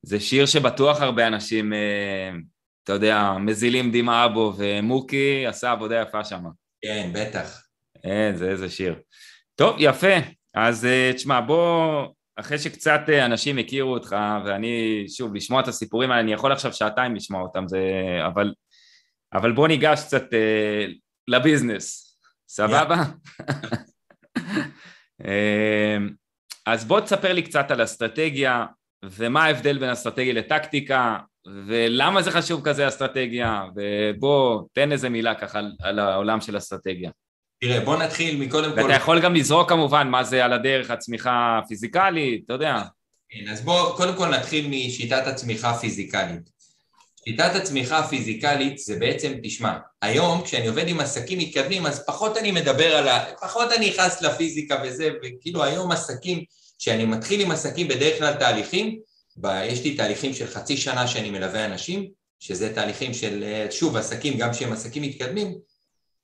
זה שיר שבטוח הרבה אנשים, אה, אתה יודע, מזילים דמעה בו, ומוקי עשה עבודה יפה שם. כן, בטח. איזה, איזה שיר. טוב, יפה. אז תשמע, בוא, אחרי שקצת אה, אנשים הכירו אותך, ואני, שוב, לשמוע את הסיפורים האלה, אני יכול עכשיו שעתיים לשמוע אותם, זה... אבל, אבל בוא ניגש קצת uh, לביזנס, סבבה? uh, אז בוא תספר לי קצת על אסטרטגיה, ומה ההבדל בין אסטרטגיה לטקטיקה, ולמה זה חשוב כזה אסטרטגיה, ובוא, תן איזה מילה ככה על, על העולם של אסטרטגיה. תראה, בוא נתחיל מקודם כל... ואתה יכול גם לזרוק כמובן מה זה על הדרך הצמיחה הפיזיקלית, אתה יודע. כן, אז בוא קודם כל נתחיל משיטת הצמיחה הפיזיקלית. שיטת הצמיחה הפיזיקלית זה בעצם, תשמע, היום כשאני עובד עם עסקים מתקדמים אז פחות אני מדבר על ה... פחות אני נכנס לפיזיקה וזה, וכאילו היום עסקים, כשאני מתחיל עם עסקים בדרך כלל תהליכים, ב... יש לי תהליכים של חצי שנה שאני מלווה אנשים, שזה תהליכים של, שוב, עסקים, גם שהם עסקים מתקדמים,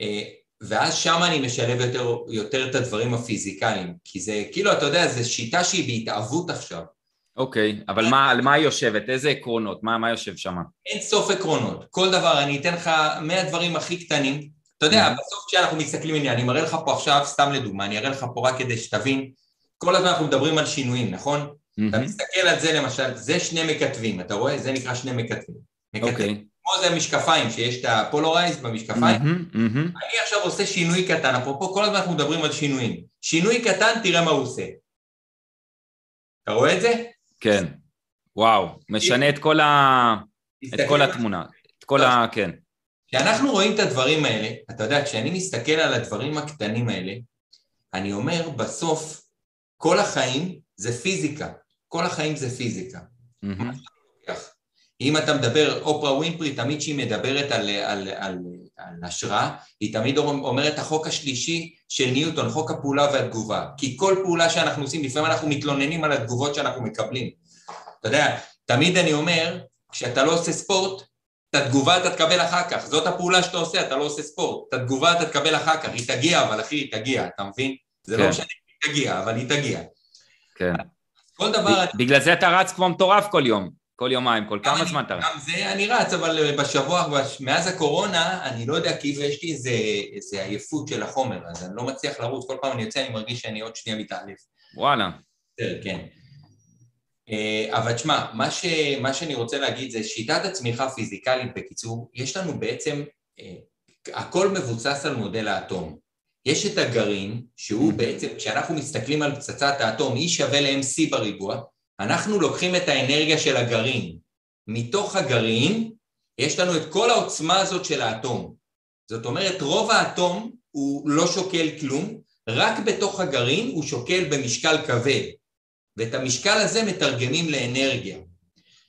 אה, ואז שם אני משלב יותר, יותר את הדברים הפיזיקליים, כי זה, כאילו, אתה יודע, זו שיטה שהיא בהתאהבות עכשיו. אוקיי, okay, אבל מה, על מה היא יושבת? איזה עקרונות? מה, מה יושב שם? אין סוף עקרונות. כל דבר, אני אתן לך מהדברים הכי קטנים. אתה יודע, mm-hmm. בסוף כשאנחנו מסתכלים, אני מראה לך פה עכשיו, סתם לדוגמה, אני אראה לך פה רק כדי שתבין, כל הזמן אנחנו מדברים על שינויים, נכון? Mm-hmm. אתה מסתכל על זה למשל, זה שני מקטבים, אתה רואה? זה נקרא שני מקטבים. אוקיי. Okay. כמו זה המשקפיים, שיש את ה polarized במשקפיים. Mm-hmm, mm-hmm. אני עכשיו עושה שינוי קטן, אפרופו כל הזמן אנחנו מדברים על שינויים. שינוי קטן, תראה מה הוא עושה. אתה רואה את זה? כן. וואו, משנה את כל, ה... את כל התמונה. את כל ה... כן. כשאנחנו רואים את הדברים האלה, אתה יודע, כשאני מסתכל על הדברים הקטנים האלה, אני אומר, בסוף, כל החיים זה פיזיקה. כל החיים זה פיזיקה. Mm-hmm. אם אתה מדבר, אופרה ווינפרי, תמיד כשהיא מדברת על, על, על, על השראה, היא תמיד אומרת החוק השלישי של ניוטון, חוק הפעולה והתגובה. כי כל פעולה שאנחנו עושים, לפעמים אנחנו מתלוננים על התגובות שאנחנו מקבלים. אתה יודע, תמיד אני אומר, כשאתה לא עושה ספורט, את התגובה אתה תקבל אחר כך, זאת הפעולה שאתה עושה, אתה לא עושה ספורט. את התגובה אתה תקבל אחר כך, היא תגיע, אבל אחי, היא תגיע, אתה מבין? זה לא כן. לא משנה אם היא תגיע, אבל היא תגיע. כן. כל דבר... בגלל זה אתה רץ כמו מטורף כל יום. כל יומיים, כל כמה זמן אתה רץ? גם זה אני רץ, אבל אה, בשבוע, מאז הקורונה, אני לא יודע, כאילו יש לי איזה, איזה עייפות של החומר, אז אני לא מצליח לרוץ, כל פעם אני יוצא, אני מרגיש שאני עוד שנייה מתעלף. וואלה. כן. אה, אבל תשמע, מה, ש, מה שאני רוצה להגיד זה שיטת הצמיחה הפיזיקלית, בקיצור, יש לנו בעצם, אה, הכל מבוסס על מודל האטום. יש את הגרעין, שהוא בעצם, כשאנחנו מסתכלים על פצצת האטום, E שווה ל-MC בריבוע, אנחנו לוקחים את האנרגיה של הגרעין. מתוך הגרעין יש לנו את כל העוצמה הזאת של האטום. זאת אומרת, רוב האטום הוא לא שוקל כלום, רק בתוך הגרעין הוא שוקל במשקל כבד, ואת המשקל הזה מתרגמים לאנרגיה.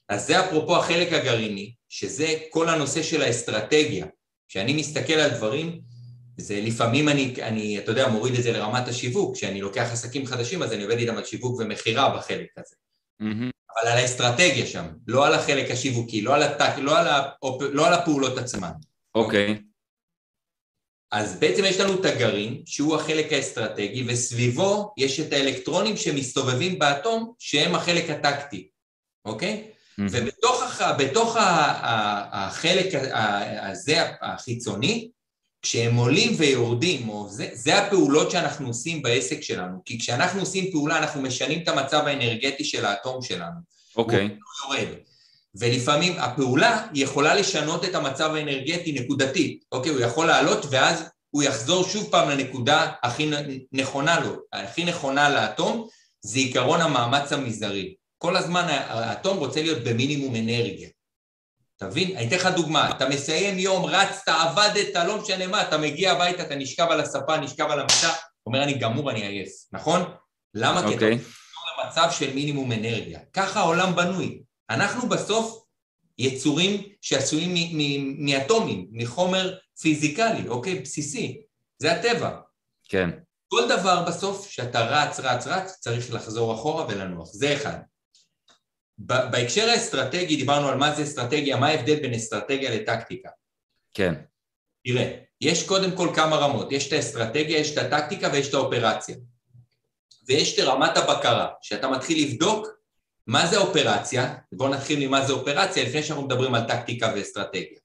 אז זה אפרופו החלק הגרעיני, שזה כל הנושא של האסטרטגיה. כשאני מסתכל על דברים, זה לפעמים אני, אני, אתה יודע, מוריד את זה לרמת השיווק, כשאני לוקח עסקים חדשים אז אני עובד איתם על שיווק ומכירה בחלק הזה. Mm-hmm. אבל על האסטרטגיה שם, לא על החלק השיווקי, לא על, הטק, לא על, האופ... לא על הפעולות עצמן. אוקיי. Okay. אז בעצם יש לנו את הגרעין, שהוא החלק האסטרטגי, וסביבו יש את האלקטרונים שמסתובבים באטום, שהם החלק הטקטי, אוקיי? Mm-hmm. ובתוך הח... החלק הזה החיצוני, כשהם עולים ויורדים, או זה, זה הפעולות שאנחנו עושים בעסק שלנו, כי כשאנחנו עושים פעולה אנחנו משנים את המצב האנרגטי של האטום שלנו. אוקיי. Okay. הוא יורד. ולפעמים הפעולה יכולה לשנות את המצב האנרגטי נקודתית, אוקיי? הוא יכול לעלות ואז הוא יחזור שוב פעם לנקודה הכי נכונה לו, הכי נכונה לאטום, זה עיקרון המאמץ המזערי. כל הזמן האטום רוצה להיות במינימום אנרגיה, תבין? אני אתן לך דוגמה, אתה מסיים יום, רצת, עבדת, לא משנה מה, אתה מגיע הביתה, אתה נשכב על הספה, נשכב על המיטה, אומר אני גמור, אני עייף, נכון? למה? Okay. כי אתה אוקיי. רוצה למצב של מינימום אנרגיה. ככה העולם בנוי. אנחנו בסוף יצורים שעשויים מאטומים, מחומר פיזיקלי, אוקיי? בסיסי. זה הטבע. כן. כל דבר בסוף, שאתה רץ, רץ, רץ, צריך לחזור אחורה ולנוח. זה אחד. בהקשר האסטרטגי, דיברנו על מה זה אסטרטגיה, מה ההבדל בין אסטרטגיה לטקטיקה. כן. תראה, יש קודם כל כמה רמות, יש את האסטרטגיה, יש את הטקטיקה ויש את האופרציה. ויש את רמת הבקרה, שאתה מתחיל לבדוק מה זה אופרציה, בואו נתחיל ממה זה אופרציה לפני שאנחנו מדברים על טקטיקה ואסטרטגיה.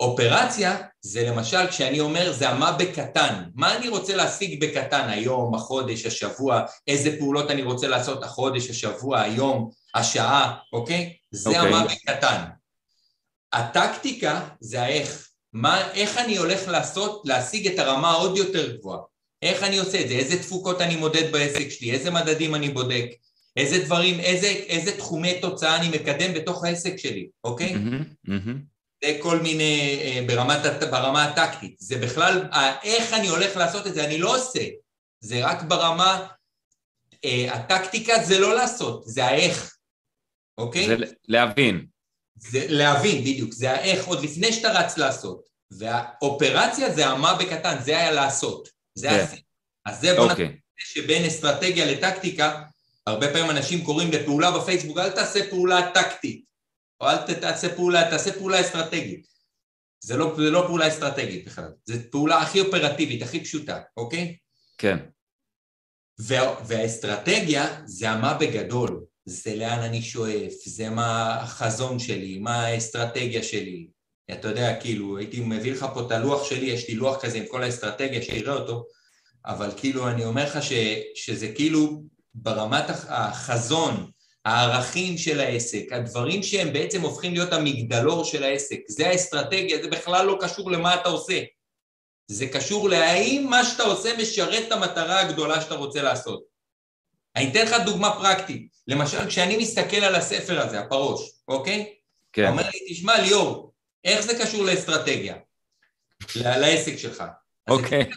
אופרציה זה למשל כשאני אומר זה המה בקטן, מה אני רוצה להשיג בקטן היום, החודש, השבוע, איזה פעולות אני רוצה לעשות החודש, השבוע, היום, השעה, אוקיי? זה אוקיי. המה בקטן. הטקטיקה זה האיך, מה, איך אני הולך לעשות, להשיג את הרמה העוד יותר גבוהה, איך אני עושה את זה, איזה תפוקות אני מודד בעסק שלי, איזה מדדים אני בודק, איזה דברים, איזה, איזה תחומי תוצאה אני מקדם בתוך העסק שלי, אוקיי? Mm-hmm, mm-hmm. זה כל מיני, אה, ברמת, ברמה הטקטית. זה בכלל, איך אני הולך לעשות את זה, אני לא עושה. זה רק ברמה, אה, הטקטיקה זה לא לעשות, זה האיך, אוקיי? זה להבין. זה להבין, בדיוק. זה האיך, עוד לפני שאתה רץ לעשות. והאופרציה זה המה בקטן, זה היה לעשות. זה כן. היה... אז זה בוא אוקיי. נתחיל שבין אסטרטגיה לטקטיקה, הרבה פעמים אנשים קוראים לפעולה בפייסבוק, אל תעשה פעולה טקטית. או אל תעשה פעולה, תעשה פעולה אסטרטגית. זה לא, זה לא פעולה אסטרטגית בכלל, זו פעולה הכי אופרטיבית, הכי פשוטה, אוקיי? כן. וה, והאסטרטגיה זה המה בגדול, זה לאן אני שואף, זה מה החזון שלי, מה האסטרטגיה שלי. אתה יודע, כאילו, הייתי מביא לך פה את הלוח שלי, יש לי לוח כזה עם כל האסטרטגיה, שיראה אותו, אבל כאילו, אני אומר לך ש, שזה כאילו ברמת החזון, הערכים של העסק, הדברים שהם בעצם הופכים להיות המגדלור של העסק, זה האסטרטגיה, זה בכלל לא קשור למה אתה עושה. זה קשור להאם מה שאתה עושה משרת את המטרה הגדולה שאתה רוצה לעשות. אני אתן לך דוגמה פרקטית. למשל, כשאני מסתכל על הספר הזה, הפרוש, אוקיי? כן. אומר לי, תשמע, ליאור, איך זה קשור לאסטרטגיה? לעסק שלך. אוקיי.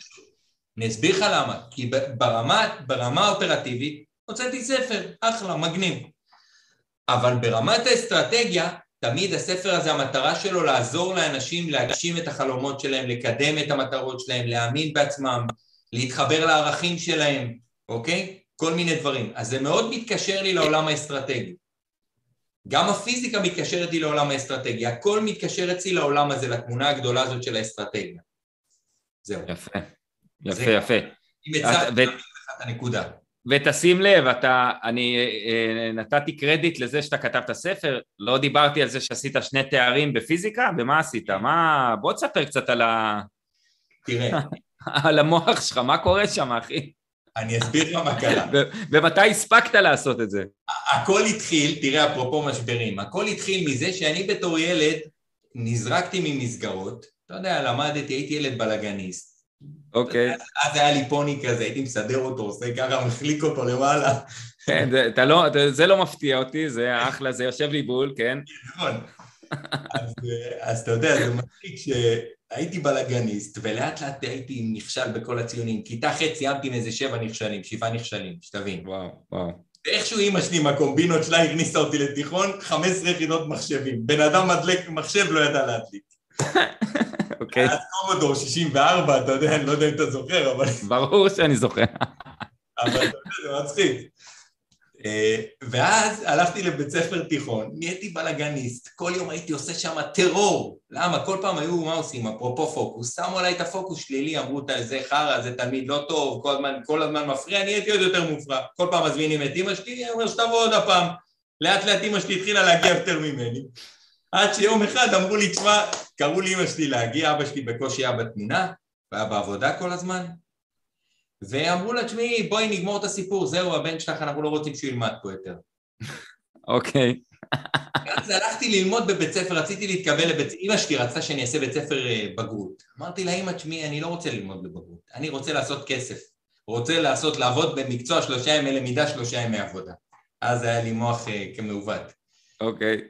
אני אסביר לך למה. כי ברמה, ברמה האופרטיבית, הוצאתי ספר, אחלה, מגניב. אבל ברמת האסטרטגיה, תמיד הספר הזה, המטרה שלו לעזור לאנשים להגשים את החלומות שלהם, לקדם את המטרות שלהם, להאמין בעצמם, להתחבר לערכים שלהם, אוקיי? כל מיני דברים. אז זה מאוד מתקשר לי לעולם האסטרטגי. גם הפיזיקה מתקשרת לי לעולם האסטרטגי, הכל מתקשר אצלי לעולם הזה, לתמונה הגדולה הזאת של האסטרטגיה. זהו. יפה, יפה, יפה. אם הצלחתי לך את הנקודה. ותשים לב, אתה, אני אה, נתתי קרדיט לזה שאתה כתבת ספר, לא דיברתי על זה שעשית שני תארים בפיזיקה, ומה עשית? מה... בוא תספר קצת על ה... תראה. על המוח שלך, מה קורה שם, אחי? אני אסביר לך מה קרה. ומתי הספקת לעשות את זה? הכל התחיל, תראה, אפרופו משברים, הכל התחיל מזה שאני בתור ילד נזרקתי ממסגרות, אתה יודע, למדתי, הייתי ילד בלאגניסט, אוקיי. אז היה לי פוני כזה, הייתי מסדר אותו, עושה ככה, מחליק אותו למעלה. כן, לא, זה לא מפתיע אותי, זה אחלה, זה יושב לי בול, כן. נכון. אז אתה יודע, זה מצחיק שהייתי בלאגניסט, ולאט לאט הייתי נכשל בכל הציונים. כיתה ח' סיימתי עם איזה שבע נכשלים, שבעה נכשלים, שתבין. וואו, וואו. ואיכשהו אימא שלי עם הקומבינות שלה הכניסה אותי לתיכון, 15 יחידות מחשבים. בן אדם מדלק מחשב לא ידע להדליק. אוקיי. אז קומודור 64, אתה יודע, אני לא יודע אם אתה זוכר, אבל... ברור שאני זוכר. אבל אתה יודע, זה מצחיק. אה, ואז הלכתי לבית ספר תיכון, נהייתי בלאגניסט, כל יום הייתי עושה שם טרור. למה? כל פעם היו, מה עושים? אפרופו פוקוס, שמו עליי את הפוקוס שלילי, אמרו, זה חרא, זה תלמיד לא טוב, כל הזמן, כל הזמן מפריע, נהייתי עוד יותר מופרע. כל פעם מזמינים את אימא שלי, אני אומר שתבוא עוד הפעם. לאט לאט אימא שלי התחילה להגיע יותר ממני. עד שיום אחד אמרו לי, תשמע, קראו לי אמא שלי להגיע, אבא שלי בקושי היה בתמונה, והיה בעבודה כל הזמן, ואמרו לה, תשמעי, בואי נגמור את הסיפור, זהו, הבן שלך, אנחנו לא רוצים שהוא ילמד פה יותר. אוקיי. אז הלכתי ללמוד בבית ספר, רציתי להתקבל לבית... ספר, אמא שלי רצתה שאני אעשה בית ספר אה, בגרות. אמרתי לה, אמא, תשמעי, אני לא רוצה ללמוד בבגרות, אני רוצה לעשות כסף. רוצה לעשות, לעבוד במקצוע שלושה ימי למידה, שלושה ימי עבודה. אז היה לי מוח uh, כמעוות. אוקיי.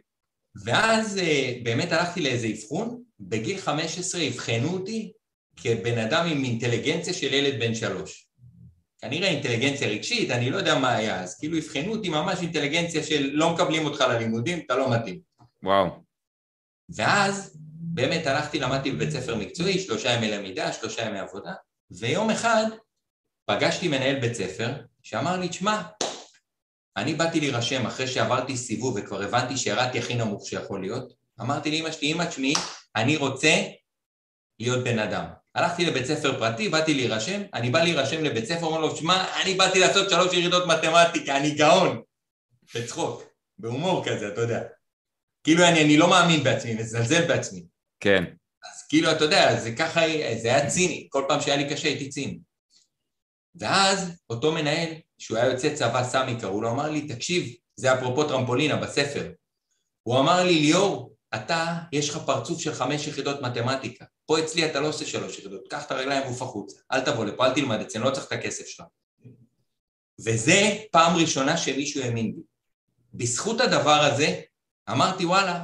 ואז אה, באמת הלכתי לאיזה אבחון, בגיל 15 אבחנו אותי כבן אדם עם אינטליגנציה של ילד בן שלוש. כנראה אינטליגנציה רגשית, אני לא יודע מה היה, אז כאילו אבחנו אותי ממש אינטליגנציה של לא מקבלים אותך ללימודים, אתה לא מתאים. וואו. ואז באמת הלכתי, למדתי בבית ספר מקצועי, שלושה ימי למידה, שלושה ימי עבודה, ויום אחד פגשתי מנהל בית ספר שאמר לי, תשמע, אני באתי להירשם אחרי שעברתי סיבוב וכבר הבנתי שירדתי הכי נמוך שיכול להיות, אמרתי לאמא שלי, אמא תשמעי, אני רוצה להיות בן אדם. הלכתי לבית ספר פרטי, באתי להירשם, אני בא להירשם לבית ספר, אומר לו, שמע, אני באתי לעשות שלוש ירידות מתמטיקה, אני גאון. בצחוק, בהומור כזה, אתה יודע. כאילו אני, אני לא מאמין בעצמי, מזלזל בעצמי. כן. אז כאילו, אתה יודע, זה ככה, זה היה ציני, כל פעם שהיה לי קשה הייתי ציני. ואז אותו מנהל, שהוא היה יוצא צבא סמי קראו לו, אמר לי, תקשיב, זה אפרופו טרמפולינה בספר. הוא אמר לי, ליאור, אתה, יש לך פרצוף של חמש יחידות מתמטיקה. פה אצלי אתה לא עושה שלוש יחידות, קח את הרגליים ועוף החוצה. אל תבוא לפה, אל תלמד אצלנו, לא צריך את הכסף שלך. וזה פעם ראשונה שמישהו האמין בי. בזכות הדבר הזה, אמרתי, וואלה,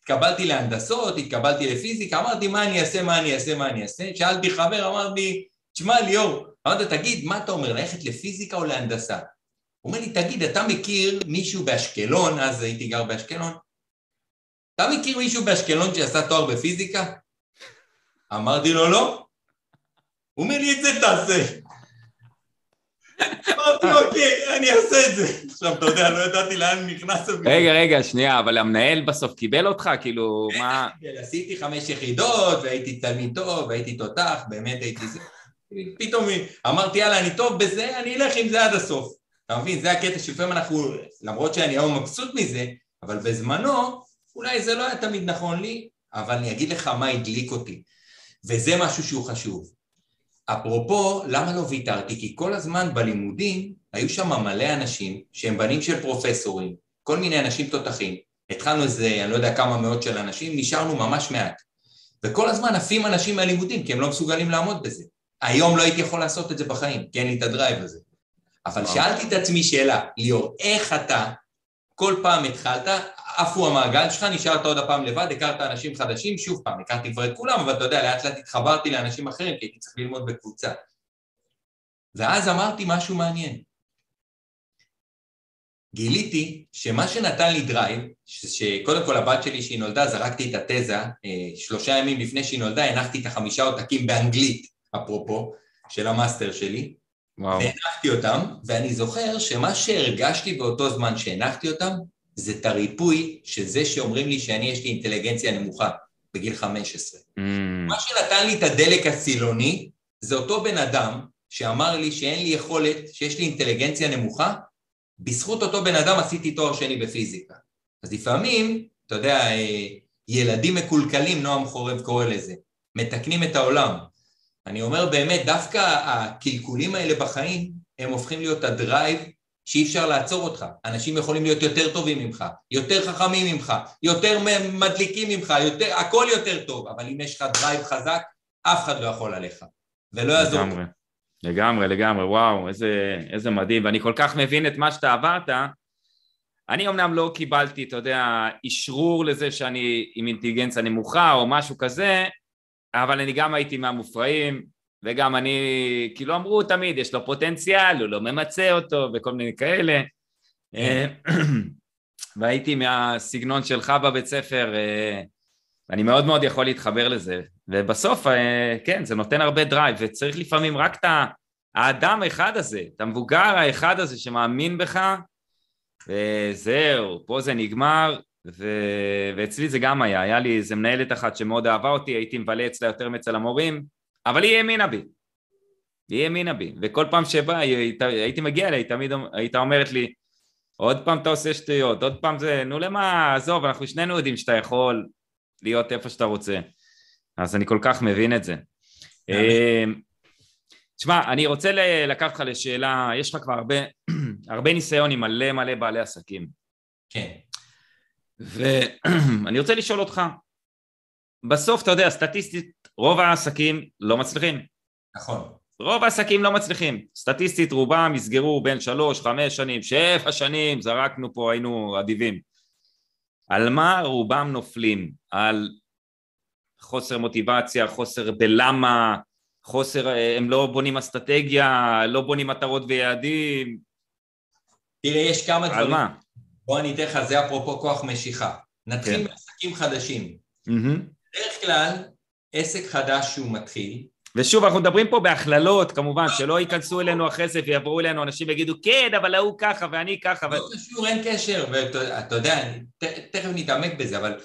התקבלתי להנדסות, התקבלתי לפיזיקה, אמרתי, מה אני אעשה, מה אני אעשה, מה אני אעשה? שאלתי חבר, אמר לי, תשמע, ליאור, אמרתי, תגיד, מה אתה אומר, ללכת לפיזיקה או להנדסה? הוא אומר לי, תגיד, אתה מכיר מישהו באשקלון, אז הייתי גר באשקלון, אתה מכיר מישהו באשקלון שעשה תואר בפיזיקה? אמרתי לו, לא. הוא אומר לי, את זה תעשה. אמרתי, אוקיי, אני אעשה את זה. עכשיו, אתה יודע, לא ידעתי לאן נכנס... רגע, רגע, שנייה, אבל המנהל בסוף קיבל אותך? כאילו, מה... עשיתי חמש יחידות, והייתי תלמיד טוב, והייתי תותח, באמת הייתי זה. פתאום אמרתי, יאללה, אני טוב בזה, אני אלך עם זה עד הסוף. אתה מבין? זה הקטע שלפעמים אנחנו, למרות שאני היום מבסוט מזה, אבל בזמנו, אולי זה לא היה תמיד נכון לי, אבל אני אגיד לך מה הדליק אותי. וזה משהו שהוא חשוב. אפרופו, למה לא ויתרתי? כי כל הזמן בלימודים היו שם מלא אנשים שהם בנים של פרופסורים, כל מיני אנשים תותחים. התחלנו איזה, אני לא יודע כמה מאות של אנשים, נשארנו ממש מעט. וכל הזמן עפים אנשים מהלימודים, כי הם לא מסוגלים לעמוד בזה. היום לא הייתי יכול לעשות את זה בחיים, כי אין לי את הדרייב הזה. אבל שאלתי את עצמי שאלה, ליאור, איך אתה כל פעם התחלת, עפו המעגל שלך, נשארת עוד הפעם לבד, הכרת אנשים חדשים, שוב פעם, הכרתי כבר את כולם, אבל אתה יודע, לאט לאט התחברתי לאנשים אחרים, כי הייתי צריך ללמוד בקבוצה. ואז אמרתי משהו מעניין. גיליתי שמה שנתן לי drive, שקודם כל הבת שלי שהיא נולדה, זרקתי את התזה, אה, שלושה ימים לפני שהיא נולדה, הנחתי את החמישה עותקים באנגלית, אפרופו, של המאסטר שלי, והנחתי אותם, ואני זוכר שמה שהרגשתי באותו זמן שהנחתי אותם, זה את הריפוי של זה שאומרים לי שאני יש לי אינטליגנציה נמוכה בגיל 15. Mm. מה שנתן לי את הדלק הסילוני, זה אותו בן אדם שאמר לי שאין לי יכולת, שיש לי אינטליגנציה נמוכה, בזכות אותו בן אדם עשיתי תואר שני בפיזיקה. אז לפעמים, אתה יודע, אה, ילדים מקולקלים, נועם חורב קורא לזה, מתקנים את העולם. אני אומר באמת, דווקא הקלקולים האלה בחיים, הם הופכים להיות הדרייב שאי אפשר לעצור אותך. אנשים יכולים להיות יותר טובים ממך, יותר חכמים ממך, יותר מדליקים ממך, יותר, הכל יותר טוב, אבל אם יש לך drive חזק, אף אחד לא יכול עליך, ולא יעזור. לגמרי, לגמרי, לגמרי, וואו, איזה, איזה מדהים, ואני כל כך מבין את מה שאתה עברת. אני אמנם לא קיבלתי, אתה יודע, אשרור לזה שאני עם אינטליגנציה נמוכה או משהו כזה, אבל אני גם הייתי מהמופרעים, וגם אני, כאילו אמרו תמיד, יש לו פוטנציאל, הוא לא ממצה אותו, וכל מיני כאלה. כן. והייתי מהסגנון שלך בבית ספר, אה, ואני מאוד מאוד יכול להתחבר לזה. ובסוף, אה, כן, זה נותן הרבה drive, וצריך לפעמים רק את האדם האחד הזה, את המבוגר האחד הזה שמאמין בך, וזהו, פה זה נגמר, ו... ואצלי זה גם היה, היה לי איזה מנהלת אחת שמאוד אהבה אותי, הייתי מבלה אצלה יותר מאצל המורים, אבל היא האמינה בי, היא האמינה בי, וכל פעם שבא הייתי מגיע אליה, היא תמיד הייתה אומרת לי, עוד פעם אתה עושה שטויות, עוד פעם זה, נו למה, עזוב, אנחנו שנינו יודעים שאתה יכול להיות איפה שאתה רוצה, אז אני כל כך מבין את זה. אמ, תשמע, אני רוצה לקחת אותך לשאלה, יש לך כבר הרבה, הרבה ניסיון עם מלא מלא בעלי עסקים. כן. ואני רוצה לשאול אותך, בסוף אתה יודע, סטטיסטית רוב העסקים לא מצליחים. נכון. רוב העסקים לא מצליחים, סטטיסטית רובם יסגרו בין שלוש, חמש שנים, שבע שנים, זרקנו פה, היינו אדיבים. על מה רובם נופלים? על חוסר מוטיבציה, חוסר בלמה, חוסר, אה, הם לא בונים אסטרטגיה, לא בונים מטרות ויעדים. תראה, יש כמה דברים. על מה? בוא אני אתן לך, זה אפרופו כוח משיכה. נתחיל כן. מעסקים חדשים. Mm-hmm. בדרך כלל, עסק חדש שהוא מתחיל, ושוב, אנחנו מדברים פה בהכללות, כמובן, שלא ייכנסו אלינו אחרי זה ויבואו אלינו אנשים ויגידו, כן, אבל ההוא ככה ואני ככה. לא קשור, אין קשר, ואתה יודע, תכף נתעמק בזה, אבל,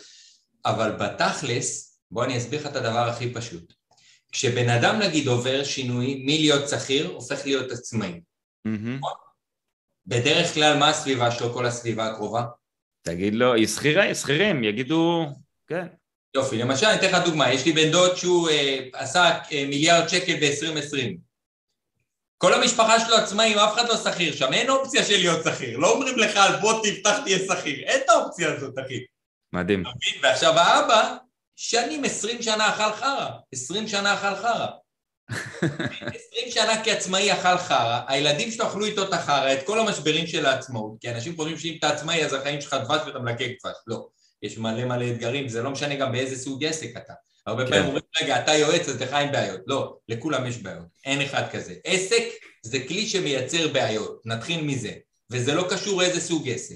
אבל בתכלס, בוא אני אסביר לך את הדבר הכי פשוט. כשבן אדם נגיד עובר שינוי מלהיות שכיר, הופך להיות עצמאי. בדרך כלל מה הסביבה שלו, כל הסביבה הקרובה? תגיד לו, שכירים, יגידו, כן. יופי, למשל אני אתן לך דוגמה, יש לי בן דוד שהוא אה, עשה אה, מיליארד שקל ב-2020. כל המשפחה שלו עצמאים, אף אחד לא שכיר שם, אין אופציה של להיות שכיר, לא אומרים לך בוא תפתח תהיה שכיר, אין את האופציה הזאת אחי. מדהים. ועכשיו האבא, שנים עשרים שנה אכל חרא, עשרים שנה אכל חרא. עשרים שנה כעצמאי אכל חרא, הילדים שלו אכלו איתו את החרא, את כל המשברים של העצמאות, כי אנשים חושבים שאם אתה עצמאי אז החיים שלך דבש ואתה מלקק דבש, לא יש מלא מלא אתגרים, זה לא משנה גם באיזה סוג עסק אתה. הרבה כן. פעמים אומרים, רגע, אתה יועץ, אז לך אין בעיות. לא, לכולם יש בעיות, אין אחד כזה. עסק זה כלי שמייצר בעיות, נתחיל מזה, וזה לא קשור איזה סוג עסק.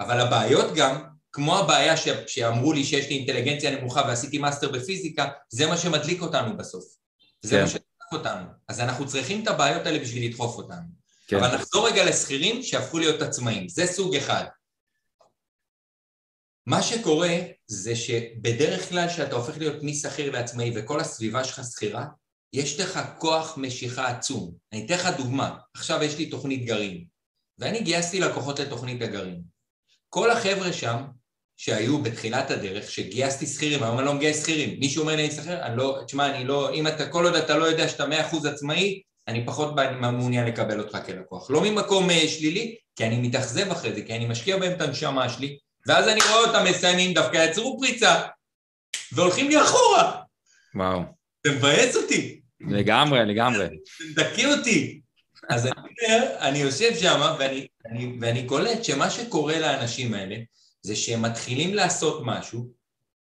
אבל הבעיות גם, כמו הבעיה ש... שאמרו לי שיש לי אינטליגנציה נמוכה ועשיתי מאסטר בפיזיקה, זה מה שמדליק אותנו בסוף. זה כן. מה שדליק אותנו. אז אנחנו צריכים את הבעיות האלה בשביל לדחוף אותנו. כן. אבל נחזור רגע לשכירים שהפכו להיות עצמאים, זה סוג אחד. מה שקורה זה שבדרך כלל כשאתה הופך להיות משכיר לעצמאי וכל הסביבה שלך שכירה, יש לך כוח משיכה עצום. אני אתן לך דוגמה, עכשיו יש לי תוכנית גרעין, ואני גייסתי לקוחות לתוכנית הגרעין. כל החבר'ה שם, שהיו בתחילת הדרך, שגייסתי שכירים, היום אני לא מגייס שכירים, מישהו אומר לי שכיר, אני לא, תשמע, אני לא, אם אתה, כל עוד אתה לא יודע שאתה מאה אחוז עצמאי, אני פחות מעוניין לקבל אותך כלקוח. לא ממקום אה, שלילי, כי אני מתאכזב אחרי זה, כי אני משקיע בהם את הנשמה שלי, ואז אני רואה אותם מסיימים דווקא יצרו פריצה, והולכים לי אחורה. וואו. זה מבאס אותי. לגמרי, לגמרי. זה מדכא אותי. אז אני אומר, אני יושב שם ואני, ואני, ואני קולט שמה שקורה לאנשים האלה זה שהם מתחילים לעשות משהו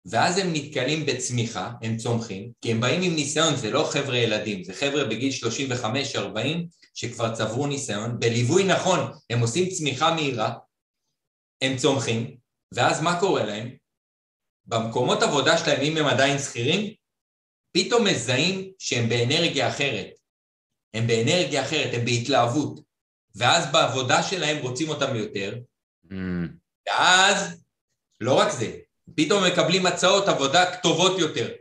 ואז הם נתקלים בצמיחה, הם צומחים, כי הם באים עם ניסיון, זה לא חבר'ה ילדים, זה חבר'ה בגיל 35-40 שכבר צברו ניסיון, בליווי נכון, הם עושים צמיחה מהירה, הם צומחים, ואז מה קורה להם? במקומות עבודה שלהם, אם הם עדיין שכירים, פתאום מזהים שהם באנרגיה אחרת. הם באנרגיה אחרת, הם בהתלהבות. ואז בעבודה שלהם רוצים אותם יותר, mm. ואז, לא רק זה, פתאום מקבלים הצעות עבודה כתובות יותר.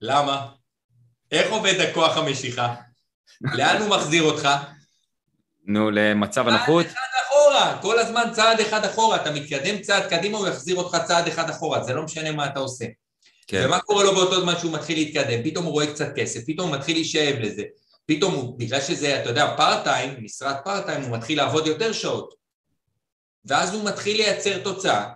למה? איך עובד הכוח המשיכה? לאן הוא מחזיר אותך? נו, למצב הנוחות? אחורה, כל הזמן צעד אחד אחורה, אתה מתקדם צעד קדימה, הוא יחזיר אותך צעד אחד אחורה, זה לא משנה מה אתה עושה. כן. ומה קורה לו באותו זמן שהוא מתחיל להתקדם? פתאום הוא רואה קצת כסף, פתאום הוא מתחיל להישאב לזה, פתאום הוא, בגלל שזה, אתה יודע, פארט טיים, משרת פארט טיים, הוא מתחיל לעבוד יותר שעות. ואז הוא מתחיל לייצר תוצאה,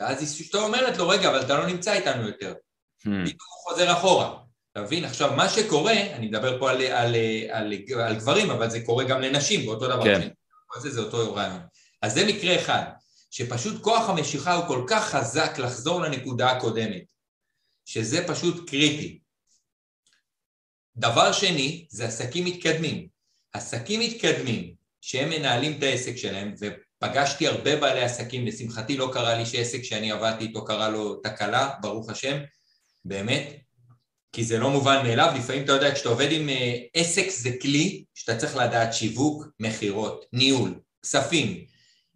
ואז אשתו אומרת לו, רגע, אבל אתה לא נמצא איתנו יותר. Hmm. פתאום הוא חוזר אחורה. אתה מבין? עכשיו, מה שקורה, אני מדבר פה על, על, על, על, על גברים, אבל זה קורה גם לנשים, באותו דבר. כן. כל זה זה אותו רעיון. אז זה מקרה אחד, שפשוט כוח המשיכה הוא כל כך חזק לחזור לנקודה הקודמת, שזה פשוט קריטי. דבר שני, זה עסקים מתקדמים. עסקים מתקדמים, שהם מנהלים את העסק שלהם, ופגשתי הרבה בעלי עסקים, לשמחתי לא קרה לי שעסק שאני עבדתי איתו קרה לו תקלה, ברוך השם, באמת, כי זה לא מובן מאליו, לפעמים אתה יודע, כשאתה עובד עם אה, עסק זה כלי שאתה צריך לדעת שיווק, מכירות, ניהול, כספים,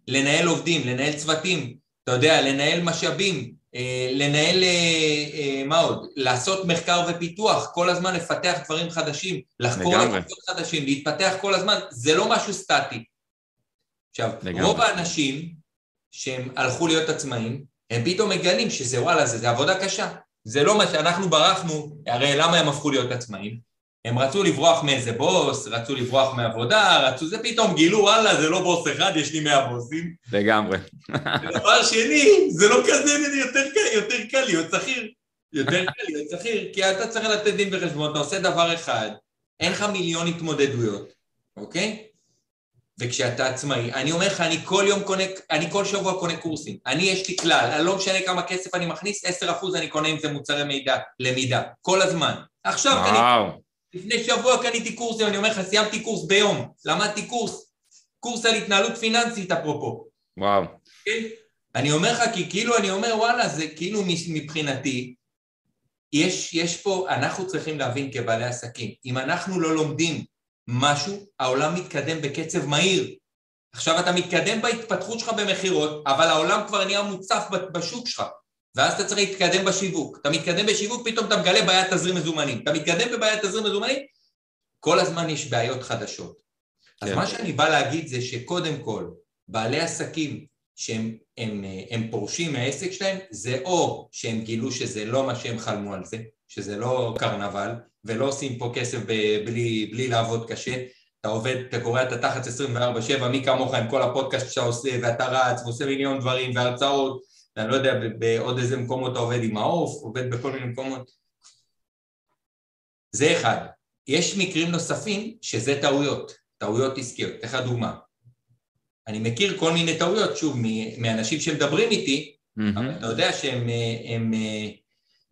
לנהל עובדים, לנהל צוותים, אתה יודע, לנהל משאבים, אה, לנהל, אה, מה עוד? לעשות מחקר ופיתוח, כל הזמן לפתח דברים חדשים, לחקור דברים חדשים, להתפתח כל הזמן, זה לא משהו סטטי. עכשיו, לגמרי. רוב האנשים שהם הלכו להיות עצמאים, הם פתאום מגלים שזה וואלה, זה, זה עבודה קשה. זה לא מה שאנחנו ברחנו, הרי למה הם הפכו להיות עצמאים? הם רצו לברוח מאיזה בוס, רצו לברוח מעבודה, רצו זה, פתאום גילו, וואלה, זה לא בוס אחד, יש לי מאה בוסים. לגמרי. דבר שני, זה לא כזה יותר קל, יותר קל להיות שכיר. יותר קל להיות שכיר, כי אתה צריך לתת דין וחשבון, אתה עושה דבר אחד, אין לך מיליון התמודדויות, אוקיי? וכשאתה עצמאי, אני אומר לך, אני כל יום קונה, אני כל שבוע קונה קורסים. אני, יש לי כלל, אני לא משנה כמה כסף אני מכניס, 10% אני קונה עם זה מוצרי מידע, למידה, כל הזמן. עכשיו קניתי, לפני שבוע קניתי קורסים, אני אומר לך, סיימתי קורס ביום, למדתי קורס, קורס על התנהלות פיננסית אפרופו. וואו. כן? אני אומר לך, כי כאילו אני אומר, וואלה, זה כאילו מבחינתי, יש, יש פה, אנחנו צריכים להבין כבעלי עסקים, אם אנחנו לא לומדים משהו, העולם מתקדם בקצב מהיר. עכשיו אתה מתקדם בהתפתחות שלך במכירות, אבל העולם כבר נהיה מוצף בשוק שלך, ואז אתה צריך להתקדם בשיווק. אתה מתקדם בשיווק, פתאום אתה מגלה בעיית תזרים מזומנים. אתה מתקדם בבעיית תזרים מזומנים, כל הזמן יש בעיות חדשות. אז כן. מה שאני בא להגיד זה שקודם כל, בעלי עסקים שהם הם, הם פורשים מהעסק שלהם, זה או שהם גילו שזה לא מה שהם חלמו על זה, שזה לא קרנבל, ולא עושים פה כסף בלי, בלי לעבוד קשה. אתה עובד, אתה קורע את התחת 24-7, מי כמוך עם כל הפודקאסט שאתה עושה, ואתה רץ ועושה מיליון דברים והרצאות, ואני לא יודע בעוד איזה מקומות אתה עובד עם העוף, עובד בכל מיני מקומות. זה אחד. יש מקרים נוספים שזה טעויות, טעויות עסקיות. אתן לך דוגמה. אני מכיר כל מיני טעויות, שוב, מאנשים שמדברים איתי, mm-hmm. אבל אתה יודע שהם הם, הם,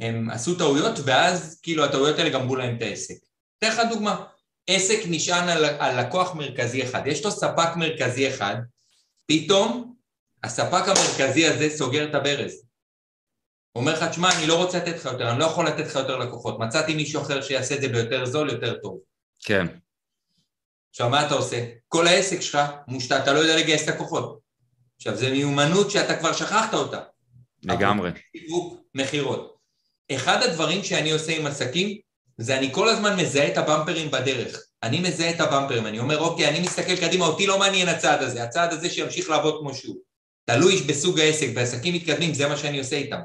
הם עשו טעויות, ואז כאילו הטעויות האלה גמרו להם את העסק. אתן לך דוגמה, עסק נשען על, על לקוח מרכזי אחד, יש לו ספק מרכזי אחד, פתאום הספק המרכזי הזה סוגר את הברז. אומר לך, תשמע, אני לא רוצה לתת לך יותר, אני לא יכול לתת לך יותר לקוחות, מצאתי מישהו אחר שיעשה את זה ביותר זול, יותר טוב. כן. עכשיו, מה אתה עושה? כל העסק שלך מושתת, אתה לא יודע לגייס לקוחות. עכשיו, זו מיומנות שאתה כבר שכחת אותה. לגמרי. שיווק, מכירות. אחד הדברים שאני עושה עם עסקים, זה אני כל הזמן מזהה את הבמפרים בדרך. אני מזהה את הבמפרים, אני אומר, אוקיי, אני מסתכל קדימה, אותי לא מעניין הצעד הזה, הצעד הזה שימשיך לעבוד כמו שהוא. תלוי בסוג העסק, בעסקים מתקדמים, זה מה שאני עושה איתם.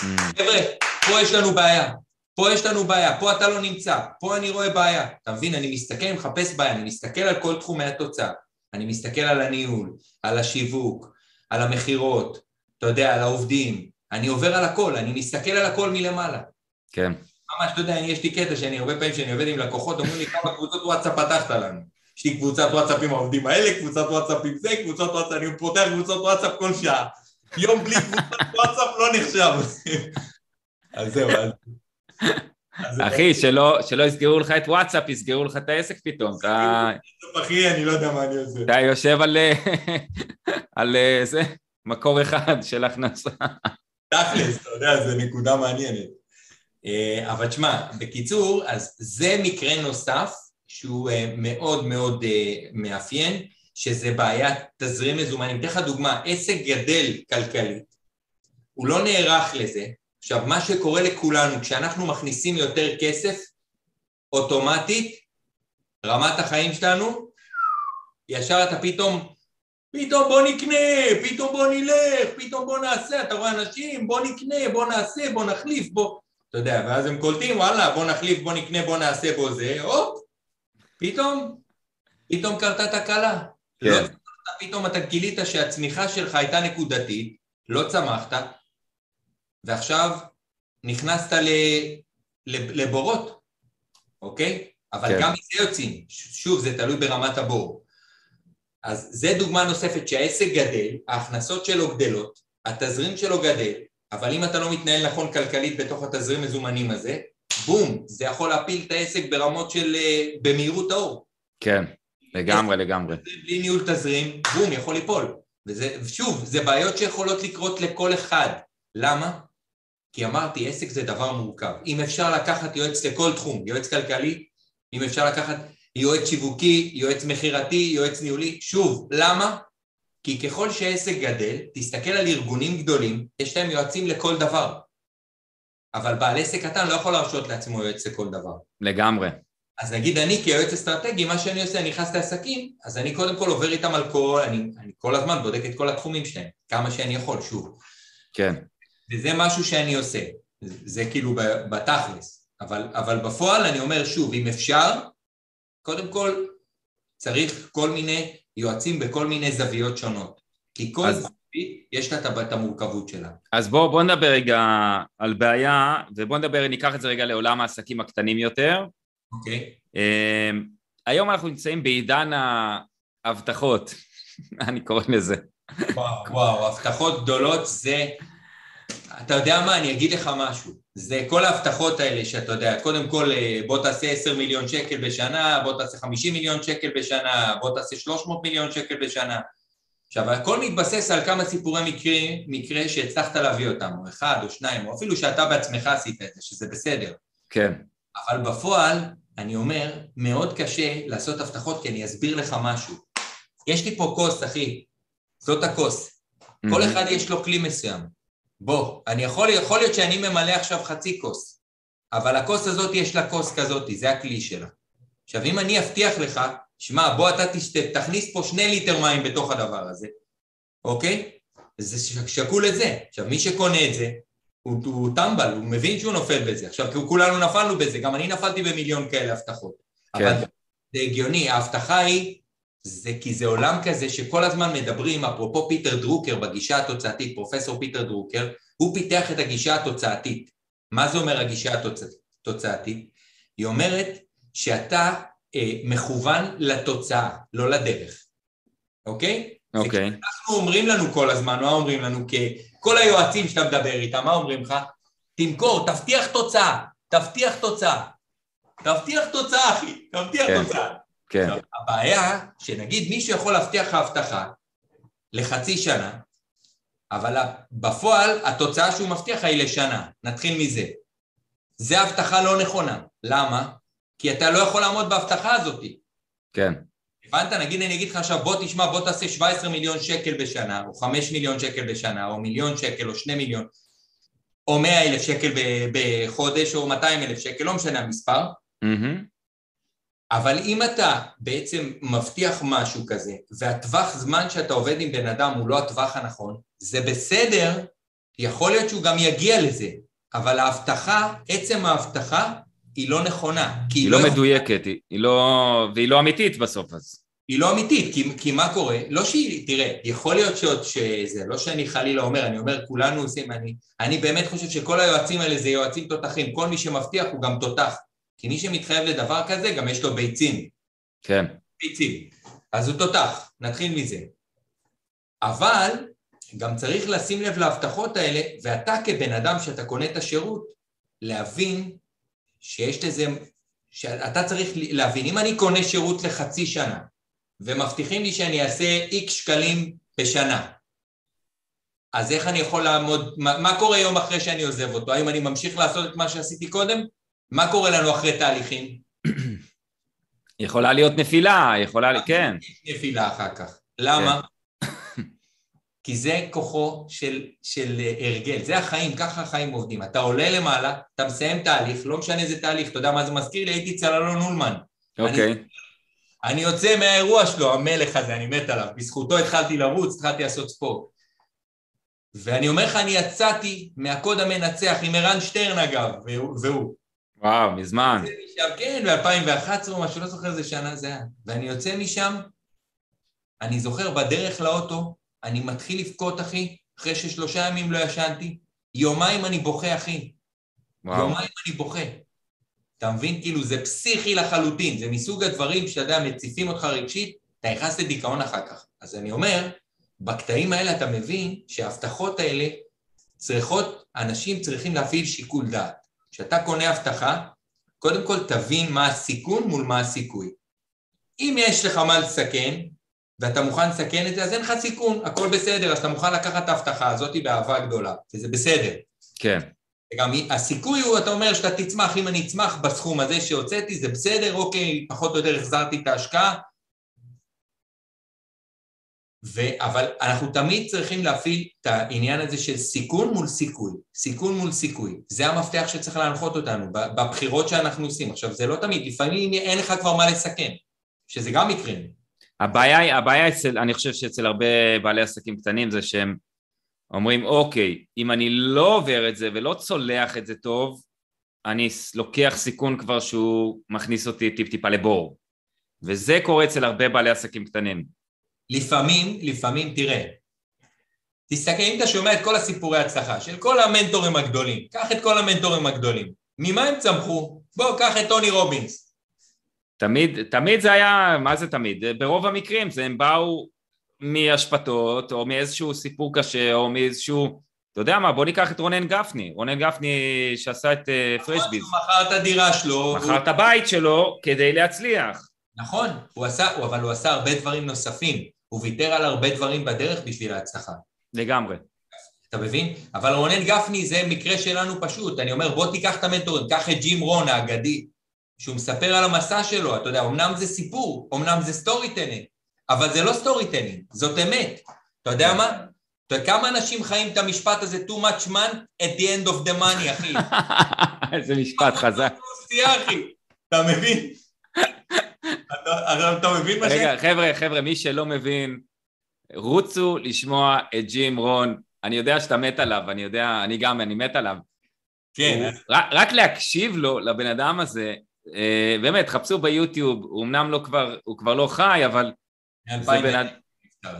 Mm. חבר'ה, פה יש לנו בעיה, פה יש לנו בעיה, פה אתה לא נמצא, פה אני רואה בעיה. אתה מבין, אני מסתכל, אני מחפש בעיה, אני מסתכל על כל תחומי התוצאה. אני מסתכל על הניהול, על השיווק, על המכירות, אתה יודע, על העובדים. אני עובר על הכל, אני מסתכל על הכל מלמעלה. כן. ממש, אתה יודע, יש לי קטע שאני הרבה פעמים שאני עובד עם לקוחות, אומרים לי כמה קבוצות וואטסאפ פתחת לנו. יש לי קבוצת וואטסאפ עם העובדים האלה, קבוצת וואטסאפ עם זה, קבוצות וואטסאפ, אני פותח קבוצות וואטסאפ כל שעה. יום בלי קבוצת וואטסאפ לא נחשב. אז זהו, אז... אחי, שלא, יסגרו לך את וואטסאפ, יסגרו לך את העסק פתאום. אתה... אחי, אני לא יודע מה אני עושה. אתה יושב על, על זה, מקור אחד של הכנסה. תכלס, אתה יודע, זו נקודה מעניינת. אה, אבל תשמע, בקיצור, אז זה מקרה נוסף שהוא אה, מאוד מאוד אה, מאפיין, שזה בעיית תזרים מזומנים. אתן לך דוגמה, עסק גדל כלכלית, הוא לא נערך לזה, עכשיו, מה שקורה לכולנו, כשאנחנו מכניסים יותר כסף, אוטומטית, רמת החיים שלנו, ישר אתה פתאום, פתאום בוא נקנה, פתאום בוא נלך, פתאום בוא נעשה, אתה רואה אנשים, בוא נקנה, בוא נעשה, בוא נחליף, בוא... אתה יודע, ואז הם קולטים, וואלה, בוא נחליף, בוא נקנה, בוא נעשה, בוא זה, הופ, פתאום, פתאום קרתה תקלה. כן. לא צמחת, פתאום אתה גילית שהצמיחה שלך הייתה נקודתית, לא צמחת, ועכשיו נכנסת ל, לבורות, אוקיי? אבל כן. גם מזה יוצאים, שוב, זה תלוי ברמת הבור. אז זה דוגמה נוספת שהעסק גדל, ההכנסות שלו גדלות, התזרים שלו גדל, אבל אם אתה לא מתנהל נכון כלכלית בתוך התזרים מזומנים הזה, בום, זה יכול להפיל את העסק ברמות של... אה, במהירות האור. כן, לגמרי, לגמרי. בלי ניהול תזרים, בום, יכול ליפול. וזה, שוב, זה בעיות שיכולות לקרות לכל אחד. למה? כי אמרתי, עסק זה דבר מורכב. אם אפשר לקחת יועץ לכל תחום, יועץ כלכלי, אם אפשר לקחת יועץ שיווקי, יועץ מכירתי, יועץ ניהולי, שוב, למה? כי ככל שעסק גדל, תסתכל על ארגונים גדולים, יש להם יועצים לכל דבר. אבל בעל עסק קטן לא יכול להרשות לעצמו יועץ לכל דבר. לגמרי. אז נגיד אני כיועץ אסטרטגי, מה שאני עושה, אני נכנס לעסקים, אז אני קודם כל עובר איתם על כל, אני, אני כל הזמן בודק את כל התחומים שלהם, כמה שאני יכול, שוב. כן. וזה משהו שאני עושה, זה, זה כאילו בתכלס, אבל, אבל בפועל אני אומר שוב, אם אפשר, קודם כל צריך כל מיני יועצים בכל מיני זוויות שונות, כי כל אז... זווית יש לה את המורכבות שלה. אז בואו בוא נדבר רגע על בעיה, ובואו נדבר, ניקח את זה רגע לעולם העסקים הקטנים יותר. אוקיי. Okay. אמ, היום אנחנו נמצאים בעידן הבטחות, אני קורא לזה. וואו, וואו, הבטחות גדולות זה... אתה יודע מה, אני אגיד לך משהו. זה כל ההבטחות האלה שאתה יודע, קודם כל אה, בוא תעשה 10 מיליון שקל בשנה, בוא תעשה 50 מיליון שקל בשנה, בוא תעשה 300 מיליון שקל בשנה. עכשיו, הכל מתבסס על כמה סיפורי מקרה, מקרה שהצלחת להביא אותם, או אחד או שניים, או אפילו שאתה בעצמך עשית את זה, שזה בסדר. כן. אבל בפועל, אני אומר, מאוד קשה לעשות הבטחות, כי אני אסביר לך משהו. יש לי פה כוס, אחי, זאת הכוס. Mm-hmm. כל אחד יש לו כלי מסוים. בוא, אני יכול, יכול להיות שאני ממלא עכשיו חצי כוס, אבל הכוס הזאת יש לה כוס כזאת, זה הכלי שלה. עכשיו, אם אני אבטיח לך, שמע, בוא אתה תשת, תכניס פה שני ליטר מים בתוך הדבר הזה, אוקיי? זה שקול לזה. עכשיו, מי שקונה את זה, הוא, הוא טמבל, הוא מבין שהוא נופל בזה. עכשיו, כולנו נפלנו בזה, גם אני נפלתי במיליון כאלה הבטחות. כן. אבל זה הגיוני, ההבטחה היא, זה כי זה עולם כזה שכל הזמן מדברים, אפרופו פיטר דרוקר בגישה התוצאתית, פרופסור פיטר דרוקר, הוא פיתח את הגישה התוצאתית. מה זה אומר הגישה התוצאתית? היא אומרת שאתה אה, מכוון לתוצאה, לא לדרך, אוקיי? אוקיי. אנחנו אומרים לנו כל הזמן, מה אומרים לנו? כל היועצים שאתה מדבר איתם, מה אומרים לך? תמכור, תבטיח תוצאה, תבטיח תוצאה. תבטיח תוצאה, אחי, תבטיח כן, תוצאה. כן. הבעיה, שנגיד מישהו יכול להבטיח לך הבטחה לחצי שנה, אבל בפועל התוצאה שהוא מבטיח היא לשנה, נתחיל מזה. זה הבטחה לא נכונה. למה? כי אתה לא יכול לעמוד בהבטחה הזאת. כן. הבנת? נגיד אני אגיד לך עכשיו בוא תשמע בוא תעשה 17 מיליון שקל בשנה או 5 מיליון שקל בשנה או מיליון שקל או 2 מיליון או 100 אלף שקל בחודש או 200 אלף שקל, לא משנה המספר mm-hmm. אבל אם אתה בעצם מבטיח משהו כזה והטווח זמן שאתה עובד עם בן אדם הוא לא הטווח הנכון זה בסדר, יכול להיות שהוא גם יגיע לזה אבל ההבטחה, עצם ההבטחה היא לא נכונה. היא לא, לא מדויקת, היא, היא לא... והיא לא אמיתית בסוף אז. היא לא אמיתית, כי, כי מה קורה? לא שהיא, תראה, יכול להיות שעוד שזה, לא שאני חלילה אומר, אני אומר כולנו עושים, אני, אני באמת חושב שכל היועצים האלה זה יועצים תותחים, כל מי שמבטיח הוא גם תותח, כי מי שמתחייב לדבר כזה גם יש לו ביצים. כן. ביצים. אז הוא תותח, נתחיל מזה. אבל גם צריך לשים לב להבטחות האלה, ואתה כבן אדם שאתה קונה את השירות, להבין שיש לזה, שאתה צריך להבין, אם אני קונה שירות לחצי שנה ומבטיחים לי שאני אעשה איקס שקלים בשנה, אז איך אני יכול לעמוד, מה, מה קורה יום אחרי שאני עוזב אותו? האם אני ממשיך לעשות את מה שעשיתי קודם? מה קורה לנו אחרי תהליכים? יכולה להיות נפילה, יכולה, כן. נפילה אחר כך. למה? כן. כי זה כוחו של, של הרגל, זה החיים, ככה החיים עובדים. אתה עולה למעלה, אתה מסיים תהליך, לא משנה איזה תהליך, אתה יודע מה זה מזכיר לי? הייתי אצל אלון אולמן. אוקיי. אני, אני יוצא מהאירוע שלו, המלך הזה, אני מת עליו. בזכותו התחלתי לרוץ, התחלתי לעשות ספורט. ואני אומר לך, אני יצאתי מהקוד המנצח עם ערן שטרן אגב, והוא. וואו, מזמן. כן, ב-2011 או משהו, לא זוכר איזה שנה זה היה. ואני יוצא משם, אני זוכר בדרך לאוטו, אני מתחיל לבכות, אחי, אחרי ששלושה ימים לא ישנתי, יומיים אני בוכה, אחי. וואו. יומיים אני בוכה. אתה מבין? כאילו, זה פסיכי לחלוטין, זה מסוג הדברים שאתה יודע, מציפים אותך רגשית, אתה נכנס לדיכאון אחר כך. אז אני אומר, בקטעים האלה אתה מבין שההבטחות האלה צריכות, אנשים צריכים להפעיל שיקול דעת. כשאתה קונה הבטחה, קודם כל תבין מה הסיכון מול מה הסיכוי. אם יש לך מה לסכן, ואתה מוכן לסכן את זה, אז אין לך סיכון, הכל בסדר, אז אתה מוכן לקחת את ההבטחה הזאת באהבה גדולה, וזה בסדר. כן. וגם הסיכוי הוא, אתה אומר שאתה תצמח, אם אני אצמח בסכום הזה שהוצאתי, זה בסדר, אוקיי, פחות או יותר החזרתי את ההשקעה. ו... אבל אנחנו תמיד צריכים להפעיל את העניין הזה של סיכון מול סיכוי, סיכון מול סיכוי. זה המפתח שצריך להנחות אותנו בבחירות שאנחנו עושים. עכשיו, זה לא תמיד, לפעמים אין לך כבר מה לסכן, שזה גם מקרים. הבעיה, הבעיה אצל, אני חושב שאצל הרבה בעלי עסקים קטנים זה שהם אומרים אוקיי, אם אני לא עובר את זה ולא צולח את זה טוב, אני לוקח סיכון כבר שהוא מכניס אותי טיפ טיפה לבור וזה קורה אצל הרבה בעלי עסקים קטנים. לפעמים, לפעמים, תראה, תסתכל, אם אתה שומע את כל הסיפורי הצלחה של כל המנטורים הגדולים, קח את כל המנטורים הגדולים, ממה הם צמחו? בוא, קח את טוני רובינס. תמיד, תמיד זה היה, מה זה תמיד? ברוב המקרים זה הם באו מאשפתות, או מאיזשהו סיפור קשה, או מאיזשהו... אתה יודע מה, בוא ניקח את רונן גפני, רונן גפני שעשה את uh, פרשביז. הוא מכר את הדירה שלו. מכר את הבית שלו כדי להצליח. נכון, הוא עשה, אבל הוא עשה הרבה דברים נוספים. הוא ויתר על הרבה דברים בדרך בשביל ההצלחה. לגמרי. אתה מבין? אבל רונן גפני זה מקרה שלנו פשוט. אני אומר, בוא תיקח את המנטורים, קח את ג'ים רון האגדי, שהוא מספר על המסע שלו, אתה יודע, אמנם זה סיפור, אמנם זה storytelling, אבל זה לא storytelling, זאת אמת. אתה יודע מה? אתה יודע כמה אנשים חיים את המשפט הזה, too much month at the end of the money, אחי. איזה משפט חזק. אתה מבין? אתה מבין מה ש... רגע, חבר'ה, חבר'ה, מי שלא מבין, רוצו לשמוע את ג'ים רון. אני יודע שאתה מת עליו, אני יודע, אני גם, אני מת עליו. כן. רק, רק להקשיב לו, לבן אדם הזה, אה, באמת, חפשו ביוטיוב, הוא אמנם לא כבר, הוא כבר לא חי, אבל... זה בן אדם...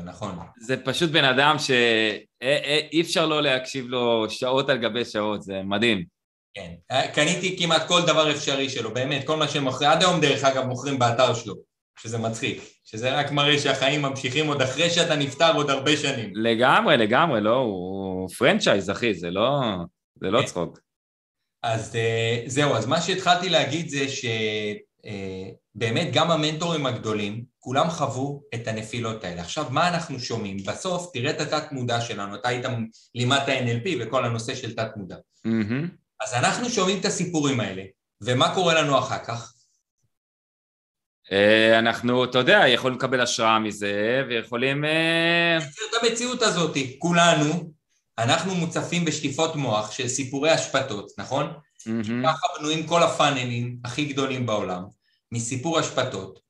נכון. זה פשוט בן אדם שאי אפשר לא להקשיב לו שעות על גבי שעות, זה מדהים. כן, קניתי כמעט כל דבר אפשרי שלו, באמת, כל מה שהם מוכרים, עד היום דרך אגב מוכרים באתר שלו, שזה מצחיק, שזה רק מראה שהחיים ממשיכים עוד אחרי שאתה נפטר עוד הרבה שנים. לגמרי, לגמרי, לא, הוא פרנצ'ייז, אחי, זה לא, זה לא כן. צחוק. אז אה, זהו, אז מה שהתחלתי להגיד זה שבאמת אה, גם המנטורים הגדולים, כולם חוו את הנפילות האלה. עכשיו, מה אנחנו שומעים? בסוף, תראה את התת מודע שלנו, אתה היית לימדת NLP וכל הנושא של תת מודע. Mm-hmm. אז אנחנו שומעים את הסיפורים האלה, ומה קורה לנו אחר כך? אה, אנחנו, אתה יודע, יכולים לקבל השראה מזה, ויכולים... את המציאות הזאת, כולנו, אנחנו מוצפים בשטיפות מוח של סיפורי השפתות, נכון? Mm-hmm. ככה בנויים כל הפאנלים הכי גדולים בעולם, מסיפור השפתות,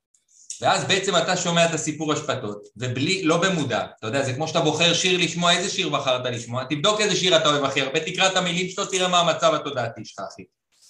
ואז בעצם אתה שומע את הסיפור השפתות, ובלי, לא במודע, אתה יודע, זה כמו שאתה בוחר שיר לשמוע, איזה שיר בחרת לשמוע, תבדוק איזה שיר אתה אוהב הכי הרבה, תקרא את המילים שלו, תראה מה המצב התודעתי שלך, אחי.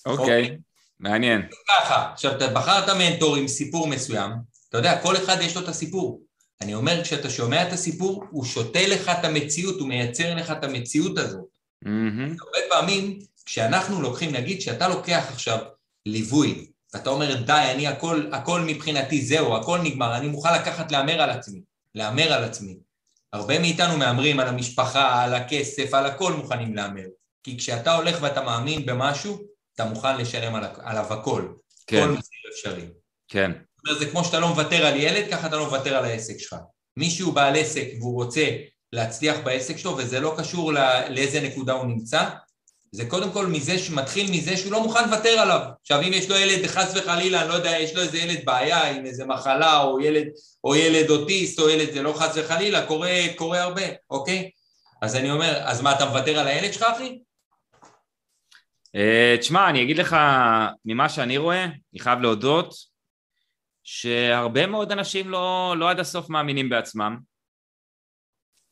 אוקיי, okay. מעניין. ככה, עכשיו, אתה בחרת מנטור עם סיפור מסוים, אתה יודע, כל אחד יש לו את הסיפור. אני אומר, כשאתה שומע את הסיפור, הוא שותה לך את המציאות, הוא מייצר לך את המציאות הזאת. Mm-hmm. הרבה פעמים, כשאנחנו לוקחים, נגיד שאתה לוקח עכשיו ליווי, ואתה אומר, די, אני הכל, הכל מבחינתי זהו, הכל נגמר, אני מוכן לקחת להמר על עצמי, להמר על עצמי. הרבה מאיתנו מהמרים על המשפחה, על הכסף, על הכל מוכנים להמר. כי כשאתה הולך ואתה מאמין במשהו, אתה מוכן לשלם עליו הכל. כן. כל מסיר אפשרי. כן. זאת אומרת, זה כמו שאתה לא מוותר על ילד, ככה אתה לא מוותר על העסק שלך. מישהו בעל עסק והוא רוצה להצליח בעסק שלו, וזה לא קשור לא, לאיזה נקודה הוא נמצא, זה קודם כל מזה, מתחיל מזה שהוא לא מוכן לוותר עליו. עכשיו אם יש לו ילד, חס וחלילה, אני לא יודע, יש לו איזה ילד בעיה עם איזה מחלה, או ילד, או ילד אוטיסט, או ילד, זה לא חס וחלילה, קורה, קורה הרבה, אוקיי? אז אני אומר, אז מה, אתה מוותר על הילד שלך, אחי? Uh, תשמע, אני אגיד לך, ממה שאני רואה, אני חייב להודות, שהרבה מאוד אנשים לא, לא עד הסוף מאמינים בעצמם,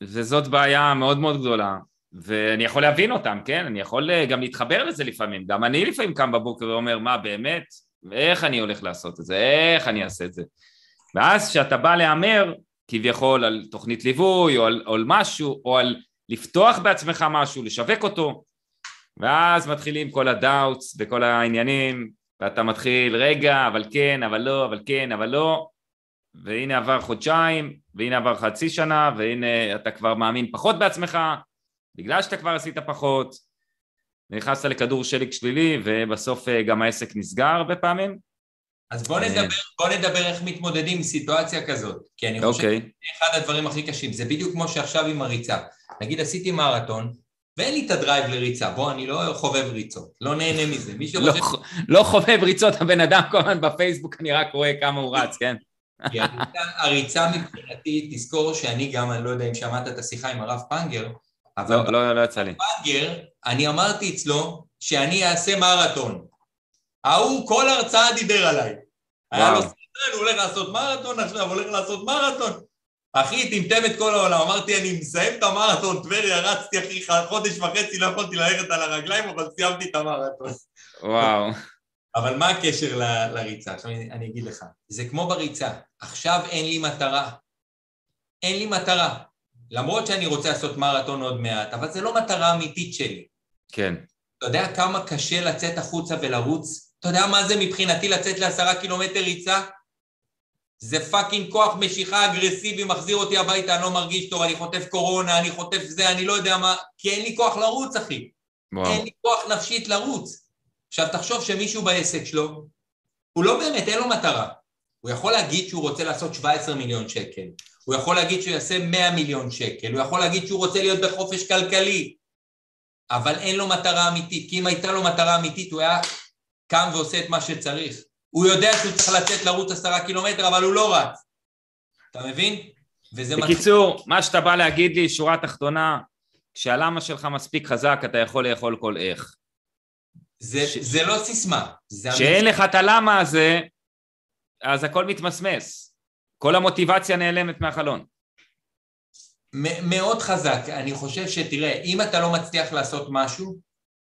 וזאת בעיה מאוד מאוד גדולה. ואני יכול להבין אותם, כן? אני יכול אה, גם להתחבר לזה לפעמים. גם אני לפעמים קם בבוקר ואומר, מה באמת? איך אני הולך לעשות את זה? איך אני אעשה את זה? ואז כשאתה בא להמר, כביכול על תוכנית ליווי, או על, או על משהו, או על לפתוח בעצמך משהו, לשווק אותו, ואז מתחילים כל הדאוטס וכל העניינים, ואתה מתחיל, רגע, אבל כן, אבל לא, אבל כן, אבל לא, והנה עבר חודשיים, והנה עבר חצי שנה, והנה אתה כבר מאמין פחות בעצמך, בגלל שאתה כבר עשית פחות, נכנסת לכדור שלג שלילי ובסוף אה, גם העסק נסגר הרבה פעמים. אז בוא אה, נדבר, בוא נדבר איך מתמודדים עם סיטואציה כזאת, כי אני חושב okay. אוקיי. שאחד הדברים הכי קשים, זה בדיוק כמו שעכשיו עם הריצה. נגיד עשיתי מרתון, ואין לי את הדרייב לריצה, בוא, אני לא חובב ריצות, לא נהנה מזה. מי שרוצה... לא, לא חובב ריצות, הבן אדם כל הזמן בפייסבוק, אני רק רואה כמה הוא רץ, כן? הריצה, הריצה מבחינתי, תזכור שאני גם, אני לא יודע אם שמעת את השיחה עם הרב פנגר, אבל לא, לא, לא יצא לי. בבאגר, אני אמרתי אצלו שאני אעשה מרתון. ההוא כל הרצאה דיבר עליי. היה לו סרטן, הוא הולך לעשות מרתון עכשיו, הולך לעשות מרתון. אחי, טמטם את כל העולם. אמרתי, אני מסיים את המרתון, טבריה, רצתי אחי חודש וחצי, לא יכולתי ללכת על הרגליים, אבל סיימתי את המרתון. וואו. אבל מה הקשר ל, לריצה? עכשיו אני, אני אגיד לך. זה כמו בריצה. עכשיו אין לי מטרה. אין לי מטרה. למרות שאני רוצה לעשות מרתון עוד מעט, אבל זה לא מטרה אמיתית שלי. כן. אתה יודע כמה קשה לצאת החוצה ולרוץ אתה יודע מה זה מבחינתי לצאת לעשרה קילומטר ריצה? זה fucking כוח משיכה אגרסיבי, מחזיר אותי הביתה, אני לא מרגיש טוב, אני חוטף קורונה, אני חוטף זה, אני לא יודע מה, כי אין לי כוח לרוץ, אחי. וואו. אין לי כוח נפשית לרוץ. עכשיו, תחשוב שמישהו בעסק שלו, הוא לא באמת, אין לו מטרה. הוא יכול להגיד שהוא רוצה לעשות 17 מיליון שקל, הוא יכול להגיד שהוא יעשה 100 מיליון שקל, הוא יכול להגיד שהוא רוצה להיות בחופש כלכלי, אבל אין לו מטרה אמיתית, כי אם הייתה לו מטרה אמיתית הוא היה קם ועושה את מה שצריך. הוא יודע שהוא צריך לצאת לרוץ עשרה קילומטר, אבל הוא לא רץ. אתה מבין? וזה בקיצור, מתחיל... מה שאתה בא להגיד לי, שורה תחתונה, כשהלמה שלך מספיק חזק, אתה יכול לאכול כל איך. זה, ש... זה לא סיסמה. כשאין לך את הלמה הזה, אז הכל מתמסמס. כל המוטיבציה נעלמת מהחלון. מאוד חזק. אני חושב שתראה, אם אתה לא מצליח לעשות משהו,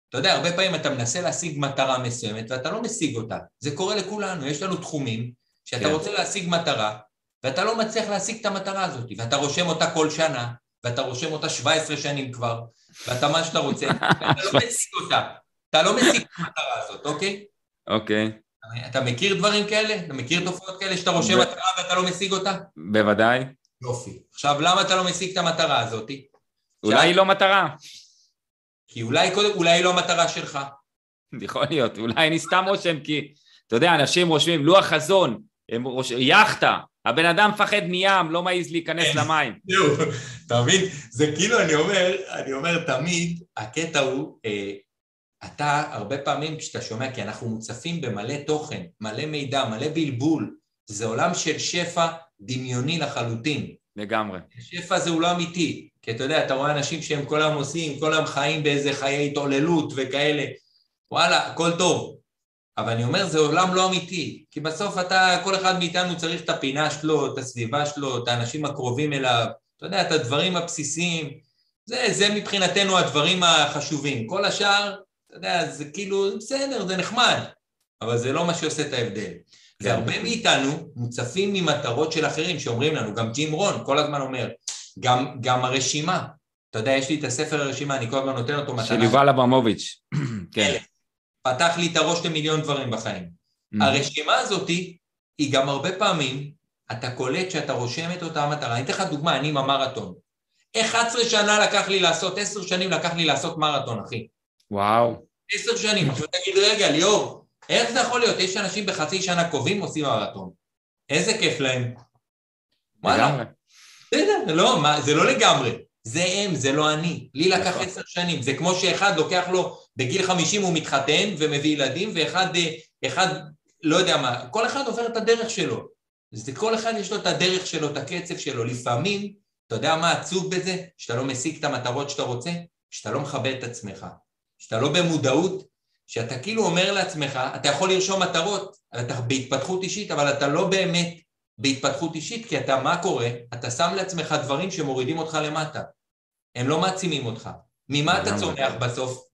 אתה יודע, הרבה פעמים אתה מנסה להשיג מטרה מסוימת ואתה לא משיג אותה. זה קורה לכולנו, יש לנו תחומים שאתה כן. רוצה להשיג מטרה ואתה לא מצליח להשיג את המטרה הזאת, ואתה רושם אותה כל שנה, ואתה רושם אותה 17 שנים כבר, ואתה מה שאתה רוצה, ואתה לא משיג אותה. אתה לא משיג את המטרה הזאת, אוקיי? אוקיי. אתה מכיר דברים כאלה? אתה מכיר תופעות כאלה שאתה רושם מטרה ואתה לא משיג אותה? בוודאי. יופי. עכשיו, למה אתה לא משיג את המטרה הזאת? אולי היא לא מטרה. כי אולי קודם, אולי היא לא המטרה שלך. יכול להיות, אולי אני סתם רושם כי, אתה יודע, אנשים רושמים לוח חזון, הם רושמים, יאכטה, הבן אדם מפחד מים, לא מעז להיכנס כן. למים. אתה מבין? זה כאילו, אני אומר, אני אומר תמיד, הקטע הוא, אה, אתה הרבה פעמים כשאתה שומע, כי אנחנו מוצפים במלא תוכן, מלא מידע, מלא בלבול, זה עולם של שפע דמיוני לחלוטין. לגמרי. שפע זה הוא לא אמיתי, כי אתה יודע, אתה רואה אנשים שהם כל היום עושים, כל היום חיים באיזה חיי התעוללות וכאלה, וואלה, הכל טוב. אבל אני אומר, זה עולם לא אמיתי, כי בסוף אתה, כל אחד מאיתנו צריך את הפינה שלו, את הסביבה שלו, את האנשים הקרובים אליו, אתה יודע, את הדברים הבסיסיים, זה, זה מבחינתנו הדברים החשובים. כל השאר, אתה יודע, זה כאילו, בסדר, זה נחמד, אבל זה לא מה שעושה את ההבדל. כן. והרבה מאיתנו מוצפים ממטרות של אחרים שאומרים לנו, גם ג'ים רון כל הזמן אומר, גם, גם הרשימה, אתה יודע, יש לי את הספר הרשימה, אני כל הזמן נותן אותו מתנה. של יובל אברמוביץ', כן. פתח לי את הראש למיליון דברים בחיים. Mm-hmm. הרשימה הזאת היא גם הרבה פעמים, אתה קולט שאתה רושם את אותה מטרה. אני אתן לך דוגמה, אני עם המרתון. 11 שנה לקח לי לעשות, 10 שנים לקח לי לעשות מרתון, אחי. וואו. 10 שנים. עכשיו תגיד, רגע, ליאור, איך זה יכול להיות? יש אנשים בחצי שנה קובעים עושים מרתון. איזה כיף להם. וואלה. בסדר, לא, מה, זה לא לגמרי. זה הם, זה לא אני. לי לקח נכון. עשר שנים. זה כמו שאחד לוקח לו, בגיל חמישים הוא מתחתן ומביא ילדים, ואחד, אה, אחד, לא יודע מה, כל אחד עובר את הדרך שלו. זה כל אחד יש לו את הדרך שלו, את הקצב שלו. לפעמים, אתה יודע מה עצוב בזה? שאתה לא משיג את המטרות שאתה רוצה? שאתה לא מכבד את עצמך. שאתה לא במודעות, שאתה כאילו אומר לעצמך, אתה יכול לרשום מטרות, אתה בהתפתחות אישית, אבל אתה לא באמת בהתפתחות אישית, כי אתה, מה קורה? אתה שם לעצמך דברים שמורידים אותך למטה. הם לא מעצימים אותך. ממה אתה צומח בסוף?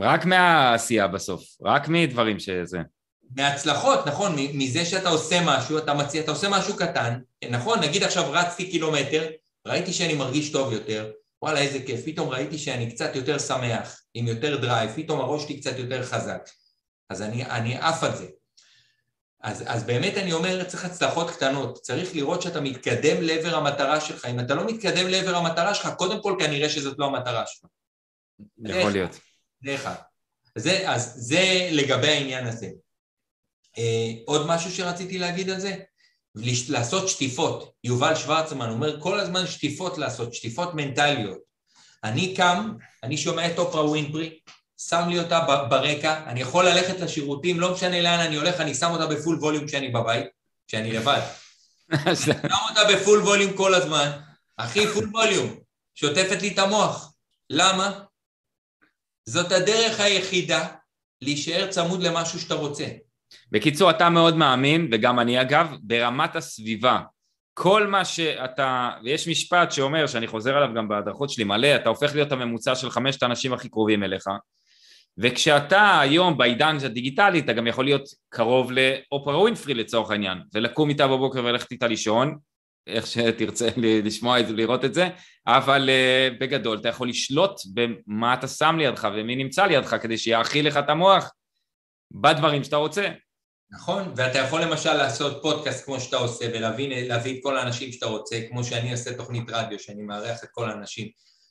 רק מהעשייה בסוף, רק מדברים שזה. מהצלחות, נכון, מזה שאתה עושה משהו, אתה מציע, אתה עושה משהו קטן, נכון, נגיד עכשיו רצתי קילומטר, ראיתי שאני מרגיש טוב יותר, וואלה איזה כיף, פתאום ראיתי שאני קצת יותר שמח, עם יותר drive, פתאום הראש שלי קצת יותר חזק, אז אני, אני עף על זה. אז, אז באמת אני אומר, צריך הצלחות קטנות, צריך לראות שאתה מתקדם לעבר המטרה שלך. אם אתה לא מתקדם לעבר המטרה שלך, קודם כל כנראה שזאת לא המטרה שלך. יכול להיות. זה אחד. זה, אז זה לגבי העניין הזה. אה, עוד משהו שרציתי להגיד על זה? לעשות שטיפות. יובל שוורצמן אומר כל הזמן שטיפות לעשות, שטיפות מנטליות. אני קם, אני שומע את אופרה ווינפרי, שם לי אותה ברקע, אני יכול ללכת לשירותים, לא משנה לאן אני הולך, אני שם אותה ב full volume כשאני בבית, כשאני לבד. שם אותה ב full volume כל הזמן, אחי, full volume, שוטפת לי את המוח. למה? זאת הדרך היחידה להישאר צמוד למשהו שאתה רוצה. בקיצור, אתה מאוד מאמין, וגם אני אגב, ברמת הסביבה. כל מה שאתה, ויש משפט שאומר, שאני חוזר עליו גם בהדרכות שלי מלא, אתה הופך להיות הממוצע של חמשת האנשים הכי קרובים אליך. וכשאתה היום בעידן הדיגיטלי אתה גם יכול להיות קרוב לאופרה ווינפרי לצורך העניין ולקום איתה בבוקר וללכת איתה לישון איך שתרצה לשמוע את זה, לראות את זה, אבל uh, בגדול אתה יכול לשלוט במה אתה שם לידך ומי נמצא לידך כדי שיאכיל לך את המוח בדברים שאתה רוצה. נכון, ואתה יכול למשל לעשות פודקאסט כמו שאתה עושה ולהביא את כל האנשים שאתה רוצה, כמו שאני עושה תוכנית רדיו, שאני מארח את כל האנשים,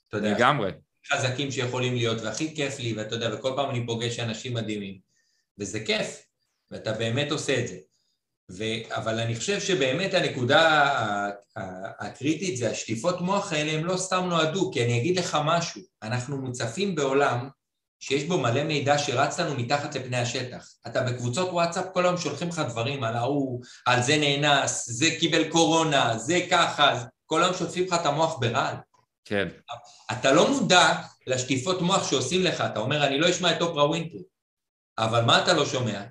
אתה יודע. לגמרי. חזקים שיכולים להיות, והכי כיף לי, ואתה יודע, וכל פעם אני פוגש אנשים מדהימים, וזה כיף, ואתה באמת עושה את זה. ו... אבל אני חושב שבאמת הנקודה הקריטית זה השטיפות מוח האלה הם לא סתם נועדו, כי אני אגיד לך משהו, אנחנו מוצפים בעולם שיש בו מלא מידע שרץ לנו מתחת לפני השטח. אתה בקבוצות וואטסאפ כל היום שולחים לך דברים על ההוא, על זה נאנס, זה קיבל קורונה, זה ככה, כל היום שוטפים לך את המוח ברעל. כן. אתה לא מודע לשטיפות מוח שעושים לך, אתה אומר, אני לא אשמע את אופרה ווינטרי, אבל מה אתה לא שומע?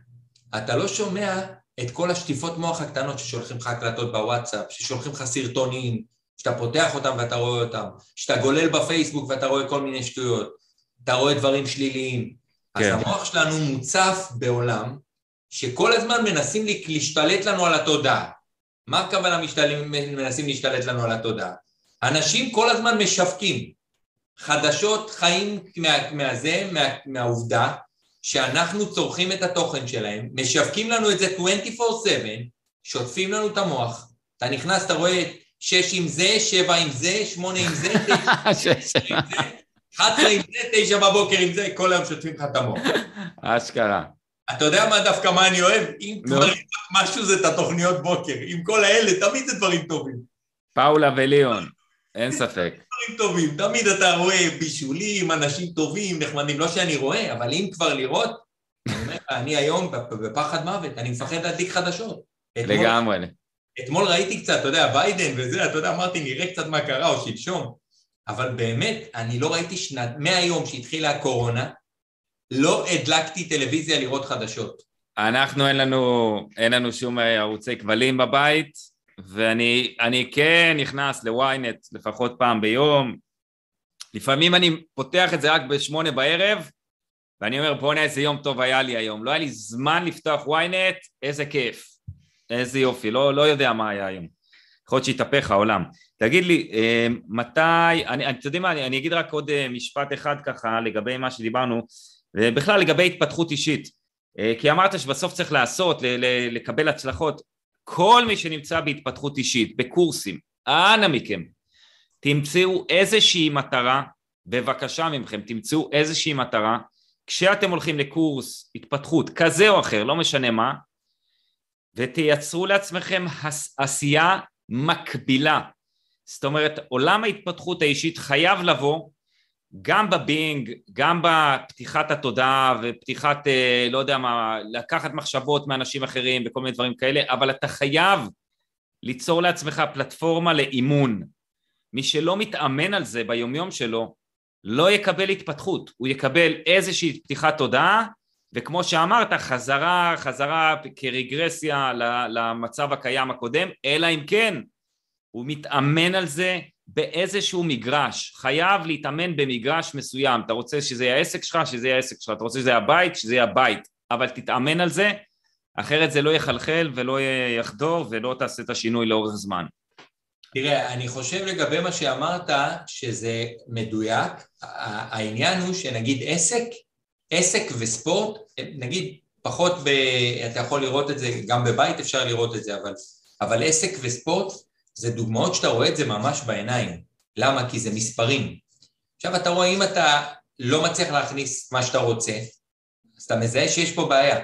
אתה לא שומע את כל השטיפות מוח הקטנות ששולחים לך הקלטות בוואטסאפ, ששולחים לך סרטונים, שאתה פותח אותם ואתה רואה אותם, שאתה גולל בפייסבוק ואתה רואה כל מיני שטויות, אתה רואה דברים שליליים. כן. אז המוח שלנו מוצף בעולם שכל הזמן מנסים להשתלט לנו על התודעה. מה הכוונה מנסים להשתלט לנו על התודעה? אנשים כל הזמן משווקים חדשות חיים מה, מהזה, מה, מהעובדה שאנחנו צורכים את התוכן שלהם, משווקים לנו את זה 24/7, שוטפים לנו את המוח, אתה נכנס, אתה רואה שש עם זה, שבע עם זה, שמונה עם זה, תשע עם זה, 11 עם זה, תשע בבוקר עם זה, כל היום שוטפים לך את המוח. אשכרה. אתה יודע מה דווקא מה אני אוהב? אם כבר משהו זה את התוכניות בוקר, עם כל האלה, תמיד זה דברים טובים. פאולה וליאון. אין ספק. דברים טובים, תמיד אתה רואה בישולים, אנשים טובים, נחמדים, לא שאני רואה, אבל אם כבר לראות, אני היום בפחד מוות, אני מפחד להדליק חדשות. לגמרי. אתמול ראיתי קצת, אתה יודע, ביידן וזה, אתה יודע, אמרתי, נראה קצת מה קרה, או שלשום, אבל באמת, אני לא ראיתי שנת, מהיום שהתחילה הקורונה, לא הדלקתי טלוויזיה לראות חדשות. אנחנו, אין לנו, אין לנו שום ערוצי כבלים בבית, ואני כן נכנס ל-ynet לפחות פעם ביום, לפעמים אני פותח את זה רק בשמונה בערב, ואני אומר בוא'נה איזה יום טוב היה לי היום, לא היה לי זמן לפתוח ynet, איזה כיף, איזה יופי, לא, לא יודע מה היה היום, יכול להיות שהתהפך העולם. תגיד לי, אה, מתי, אני, אתם יודעים מה, אני, אני אגיד רק עוד אה, משפט אחד ככה לגבי מה שדיברנו, ובכלל לגבי התפתחות אישית, אה, כי אמרת שבסוף צריך לעשות, לקבל הצלחות, כל מי שנמצא בהתפתחות אישית, בקורסים, אנא מכם, תמצאו איזושהי מטרה, בבקשה מכם, תמצאו איזושהי מטרה, כשאתם הולכים לקורס התפתחות כזה או אחר, לא משנה מה, ותייצרו לעצמכם עשייה מקבילה. זאת אומרת, עולם ההתפתחות האישית חייב לבוא גם בבינג, גם בפתיחת התודעה ופתיחת, אה, לא יודע מה, לקחת מחשבות מאנשים אחרים וכל מיני דברים כאלה, אבל אתה חייב ליצור לעצמך פלטפורמה לאימון. מי שלא מתאמן על זה ביומיום שלו, לא יקבל התפתחות, הוא יקבל איזושהי פתיחת תודעה, וכמו שאמרת, חזרה, חזרה כרגרסיה למצב הקיים הקודם, אלא אם כן הוא מתאמן על זה באיזשהו מגרש, חייב להתאמן במגרש מסוים, אתה רוצה שזה יהיה העסק שלך, שזה יהיה העסק שלך, אתה רוצה שזה יהיה הבית, שזה יהיה הבית, אבל תתאמן על זה, אחרת זה לא יחלחל ולא יחדור ולא תעשה את השינוי לאורך זמן. תראה, אני חושב לגבי מה שאמרת, שזה מדויק, העניין הוא שנגיד עסק, עסק וספורט, נגיד פחות ב... אתה יכול לראות את זה, גם בבית אפשר לראות את זה, אבל, אבל עסק וספורט זה דוגמאות שאתה רואה את זה ממש בעיניים. למה? כי זה מספרים. עכשיו אתה רואה, אם אתה לא מצליח להכניס מה שאתה רוצה, אז אתה מזהה שיש פה בעיה,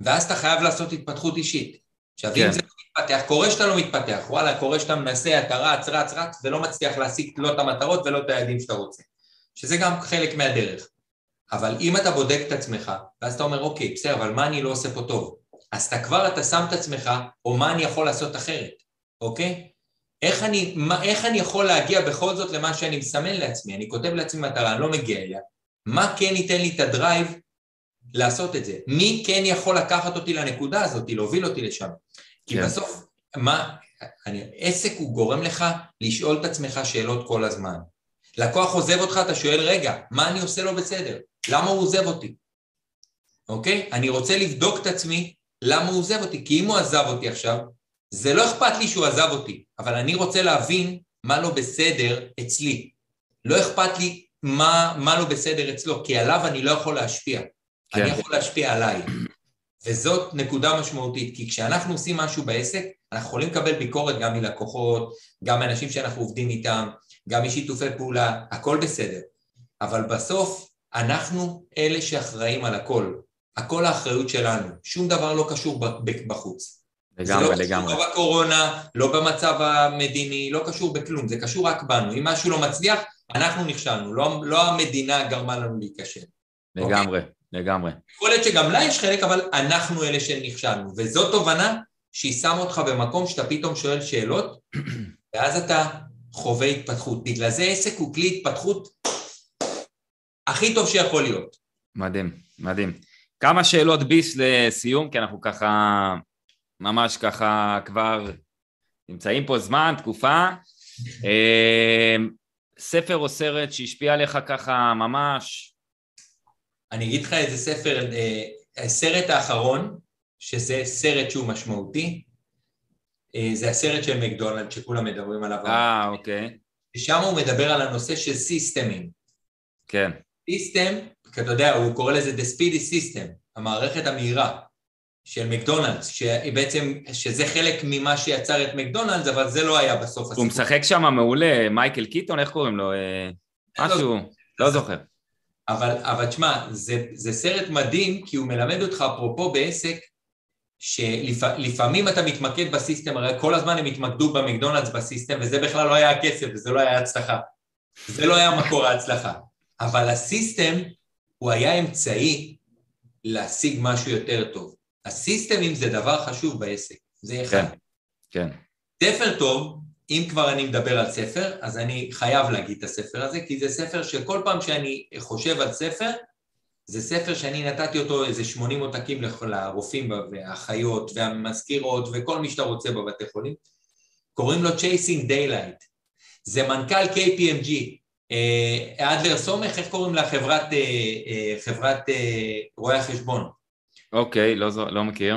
ואז אתה חייב לעשות התפתחות אישית. עכשיו, כן. אם זה לא מתפתח, קורה שאתה לא מתפתח, וואלה, קורה שאתה מנסה, אתה רץ, רץ, רץ, ולא מצליח להשיג לא את המטרות ולא את היעדים שאתה רוצה. שזה גם חלק מהדרך. אבל אם אתה בודק את עצמך, ואז אתה אומר, אוקיי, בסדר, אבל מה אני לא עושה פה טוב? אז אתה כבר, אתה שם את עצמך, או מה אני יכול לעשות אחרת, אוקיי? איך אני, מה, איך אני יכול להגיע בכל זאת למה שאני מסמן לעצמי? אני כותב לעצמי מטרה, אני לא מגיע אליה. מה כן ייתן לי את הדרייב לעשות את זה? מי כן יכול לקחת אותי לנקודה הזאת, להוביל אותי לשם? כי כן. בסוף, מה, אני, עסק הוא גורם לך לשאול את עצמך שאלות כל הזמן. לקוח עוזב אותך, אתה שואל, רגע, מה אני עושה לא בסדר? למה הוא עוזב אותי? אוקיי? אני רוצה לבדוק את עצמי למה הוא עוזב אותי, כי אם הוא עזב אותי עכשיו, זה לא אכפת לי שהוא עזב אותי, אבל אני רוצה להבין מה לא בסדר אצלי. לא אכפת לי מה, מה לא בסדר אצלו, כי עליו אני לא יכול להשפיע. כן. אני יכול להשפיע עליי. וזאת נקודה משמעותית, כי כשאנחנו עושים משהו בעסק, אנחנו יכולים לקבל ביקורת גם מלקוחות, גם מאנשים שאנחנו עובדים איתם, גם משיתופי פעולה, הכל בסדר. אבל בסוף אנחנו אלה שאחראים על הכל. הכל האחריות שלנו, שום דבר לא קשור בחוץ. לגמרי, לא לגמרי. לא בקורונה, לא במצב המדיני, לא קשור בכלום, זה קשור רק בנו. אם משהו לא מצליח, אנחנו נכשלנו, לא, לא המדינה גרמה לנו להיכשל. לגמרי, אוקיי? לגמרי. יכול להיות שגם לה יש חלק, אבל אנחנו אלה שנכשלנו. וזו תובנה שהיא שמה אותך במקום שאתה פתאום שואל שאלות, ואז אתה חווה התפתחות. בגלל זה עסק הוא כלי התפתחות הכי טוב שיכול להיות. מדהים, מדהים. כמה שאלות ביס לסיום, כי אנחנו ככה, ממש ככה כבר נמצאים פה זמן, תקופה. אה, ספר או סרט שהשפיע עליך ככה ממש? אני אגיד לך איזה ספר, אה, הסרט האחרון, שזה סרט שהוא משמעותי, אה, זה הסרט של מקדונלד שכולם מדברים עליו. אה, אוקיי. ושם הוא מדבר על הנושא של system ים. כן. system, כי אתה יודע, הוא קורא לזה The Speedee System, המערכת המהירה של מקדונלדס, שבעצם, שזה חלק ממה שיצר את מקדונלדס, אבל זה לא היה בסוף הסיפור. הוא משחק שם מעולה, מייקל קיטון, איך קוראים לו? אה, משהו, לא, לא זוכר. אבל, אבל תשמע, זה, זה סרט מדהים, כי הוא מלמד אותך, אפרופו בעסק, שלפעמים אתה מתמקד ב system, הרי כל הזמן הם התמקדו במקדונלדס ב system, וזה בכלל לא היה הכסף, וזה לא היה הצלחה. זה לא היה מקור ההצלחה. אבל הסיסטם הוא היה אמצעי להשיג משהו יותר טוב. הסיסטמים זה דבר חשוב בעסק, זה אחד. כן, כן. ספר טוב, אם כבר אני מדבר על ספר, אז אני חייב להגיד את הספר הזה, כי זה ספר שכל פעם שאני חושב על ספר, זה ספר שאני נתתי אותו איזה 80 עותקים לרופאים והאחיות והמזכירות וכל מי שאתה רוצה בבתי חולים. קוראים לו Chasing Daylight. זה מנכ"ל KPMG, אה, אדלר סומך, איך קוראים לה? חברת, אה, אה, חברת רואי החשבון. אוקיי, לא, לא מכיר.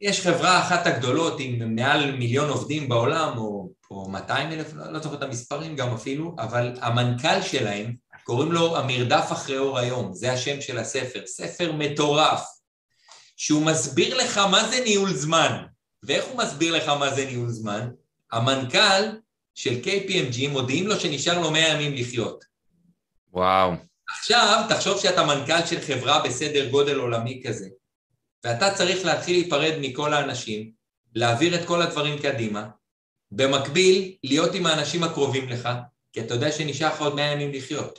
יש חברה אחת הגדולות עם מעל מיליון עובדים בעולם, או, או 200 אלף, לא, לא זוכר את המספרים גם אפילו, אבל המנכ"ל שלהם, קוראים לו המרדף אחרי אור היום, זה השם של הספר, ספר מטורף, שהוא מסביר לך מה זה ניהול זמן. ואיך הוא מסביר לך מה זה ניהול זמן? המנכ"ל של KPMG מודיעים לו שנשאר לו 100 ימים לחיות. וואו. עכשיו, תחשוב שאתה מנכ"ל של חברה בסדר גודל עולמי כזה, ואתה צריך להתחיל להיפרד מכל האנשים, להעביר את כל הדברים קדימה, במקביל, להיות עם האנשים הקרובים לך, כי אתה יודע שנשאר לך עוד 100 ימים לחיות.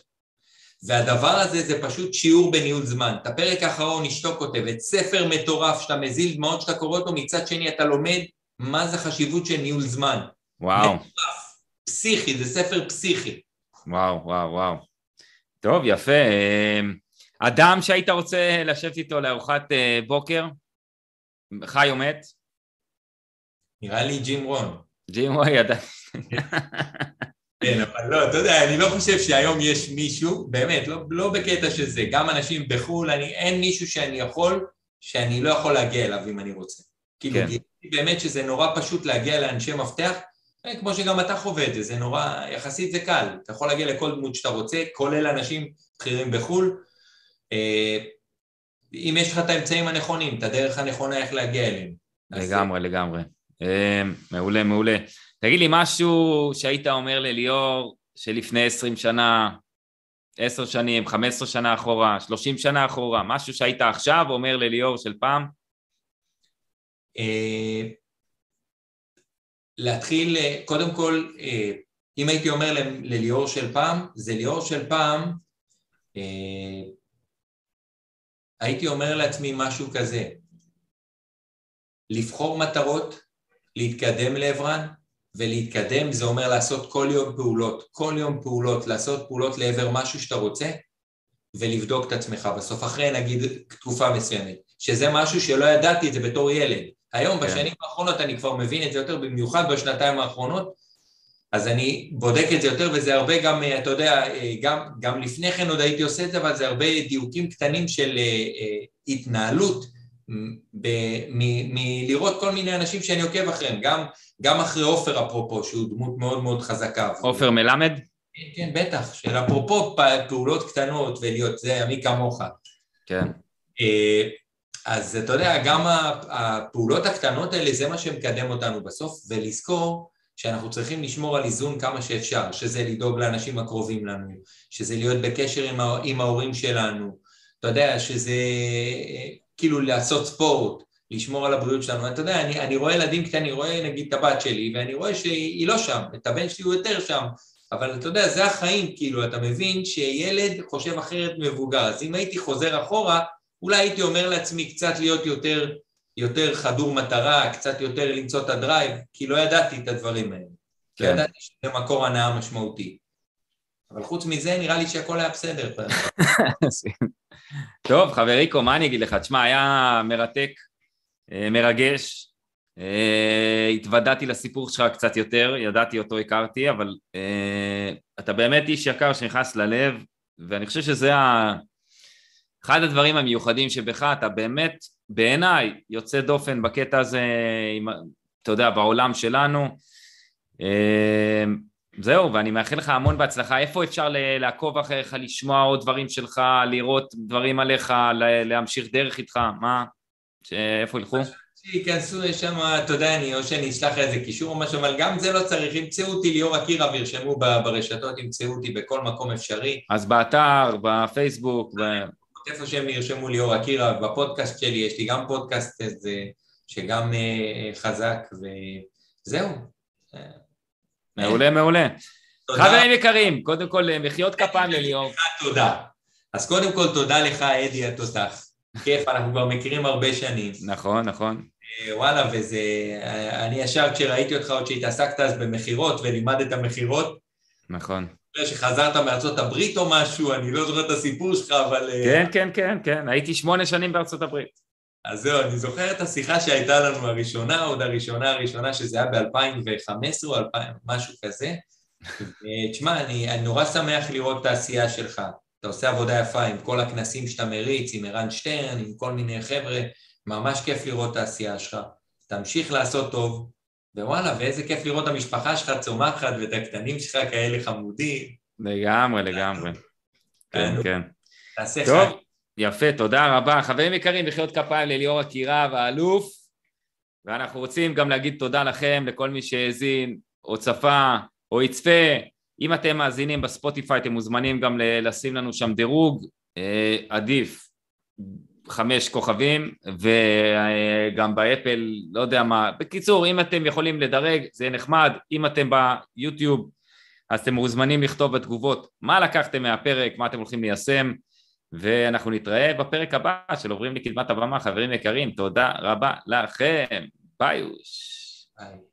והדבר הזה זה פשוט שיעור בניהול זמן. את הפרק האחרון אשתו כותבת, ספר מטורף שאתה מזיל דמעות שאתה קורא אותו, מצד שני אתה לומד מה זה חשיבות של ניהול זמן. וואו. מטורף. פסיכי, זה ספר פסיכי. וואו, וואו, וואו. טוב, יפה. אדם שהיית רוצה לשבת איתו לארוחת אה, בוקר, חי או מת? נראה לי ג'ים רון. ג'ים רון, ידעתי. כן, אבל לא, אתה יודע, אני לא חושב שהיום יש מישהו, באמת, לא, לא בקטע של זה, גם אנשים בחו"ל, אני, אין מישהו שאני יכול, שאני לא יכול להגיע אליו אם אני רוצה. כאילו, כן. באמת שזה נורא פשוט להגיע לאנשי מפתח, אה, כמו שגם אתה חווה את זה, זה נורא, יחסית זה קל, אתה יכול להגיע לכל דמות שאתה רוצה, כולל אנשים בכירים בחו"ל. אה, אם יש לך את האמצעים הנכונים, את הדרך הנכונה איך להגיע אליהם. לגמרי, אז... לגמרי. אה, מעולה, מעולה. תגיד לי משהו שהיית אומר לליאור שלפני עשרים שנה, עשר שנים, חמש עשרה שנה אחורה, שלושים שנה אחורה, משהו שהיית עכשיו אומר לליאור של פעם? להתחיל, אה, קודם כל, אם הייתי אומר לליאור של פעם, זה ליאור של פעם, הייתי אומר לעצמי משהו כזה, לבחור מטרות, להתקדם לעברן, ולהתקדם זה אומר לעשות כל יום פעולות, כל יום פעולות, לעשות פעולות לעבר משהו שאתה רוצה, ולבדוק את עצמך בסוף, אחרי נגיד תקופה מסוימת, שזה משהו שלא ידעתי את זה בתור ילד. היום, כן. בשנים האחרונות, אני כבר מבין את זה יותר, במיוחד בשנתיים האחרונות, אז אני בודק את זה יותר, וזה הרבה גם, אתה יודע, גם, גם לפני כן עוד הייתי עושה את זה, אבל זה הרבה דיוקים קטנים של אה, אה, התנהלות, מלראות כל מיני אנשים שאני עוקב אחריהם, גם, גם אחרי עופר אפרופו, שהוא דמות מאוד מאוד חזקה. עופר מלמד? כן, כן, בטח, של אפרופו פעולות קטנות ולהיות זה, מי כמוך. כן. אה, אז אתה יודע, גם הפעולות הקטנות האלה זה מה שמקדם אותנו בסוף, ולזכור שאנחנו צריכים לשמור על איזון כמה שאפשר, שזה לדאוג לאנשים הקרובים לנו, שזה להיות בקשר עם, עם ההורים שלנו, אתה יודע, שזה כאילו לעשות ספורט, לשמור על הבריאות שלנו. אתה יודע, אני, אני רואה ילדים קטנים, אני רואה נגיד את הבת שלי, ואני רואה שהיא לא שם, את הבן שלי הוא יותר שם, אבל אתה יודע, זה החיים, כאילו, אתה מבין שילד חושב אחרת מבוגר, אז אם הייתי חוזר אחורה, אולי הייתי אומר לעצמי קצת להיות יותר, יותר חדור מטרה, קצת יותר למצוא את הדרייב, כי לא ידעתי את הדברים האלה. כן. לא ידעתי שזה מקור הנאה משמעותי. אבל חוץ מזה, נראה לי שהכל היה בסדר. טוב, חבריקו, מה אני אגיד לך? תשמע, היה מרתק, אה, מרגש. אה, התוודעתי לסיפור שלך קצת יותר, ידעתי אותו, הכרתי, אבל אה, אתה באמת איש יקר שנכנס ללב, ואני חושב שזה ה... אחד הדברים המיוחדים שבך, אתה באמת, בעיניי, יוצא דופן בקטע הזה, עם, אתה יודע, בעולם שלנו. זהו, ואני מאחל לך המון בהצלחה. איפה אפשר לעקוב אחריך, לשמוע עוד דברים שלך, לראות דברים עליך, להמשיך דרך איתך? מה? איפה ילכו? שייכנסו לשם, אתה יודע, אני, או שאני אשלח איזה קישור או משהו, אבל גם זה לא צריך, ימצאו אותי ליאור אקירה וירשמו ברשתות, ימצאו אותי בכל מקום אפשרי. אז באתר, בפייסבוק, ב... איפה שהם ירשמו ליאור אקירה, בפודקאסט שלי, יש לי גם פודקאסט איזה, שגם אה, חזק, וזהו. מעולה, מעולה. חברים יקרים, קודם כל מחיאות כפיים לליאור. תודה. אז קודם כל תודה לך, אדי התותח. כיף, אנחנו כבר מכירים הרבה שנים. נכון, נכון. אה, וואלה, וזה... אני ישר כשראיתי אותך עוד שהתעסקת אז במכירות ולימדת מכירות. נכון. שחזרת מארצות הברית או משהו, אני לא זוכר את הסיפור שלך, אבל... אה, כן, כן, כן, כן, הייתי שמונה שנים בארצות הברית. אז זהו, אני זוכר את השיחה שהייתה לנו הראשונה, עוד הראשונה הראשונה, שזה היה ב-2015 או 2000, משהו כזה. תשמע, אני, אני נורא שמח לראות את העשייה שלך. אתה עושה עבודה יפה עם כל הכנסים שאתה מריץ, עם ערן שטרן, עם כל מיני חבר'ה, ממש כיף לראות את העשייה שלך. תמשיך לעשות טוב, ווואלה, ואיזה כיף לראות את המשפחה שלך צומחת ואת הקטנים שלך כאלה חמודים. לגמרי, לגמרי. כן, כן. תעשה טוב. חיים. יפה, תודה רבה. חברים יקרים, מחיאות כפיים לליאור אקירה והאלוף, ואנחנו רוצים גם להגיד תודה לכם, לכל מי שהאזין, או צפה, או יצפה. אם אתם מאזינים בספוטיפיי, אתם מוזמנים גם לשים לנו שם דירוג, אה, עדיף חמש כוכבים, וגם באפל, לא יודע מה. בקיצור, אם אתם יכולים לדרג, זה נחמד. אם אתם ביוטיוב, אז אתם מוזמנים לכתוב בתגובות מה לקחתם מהפרק, מה אתם הולכים ליישם. ואנחנו נתראה בפרק הבא של עוברים לקדמת הבמה, חברים יקרים, תודה רבה לכם, ביוש. ביי.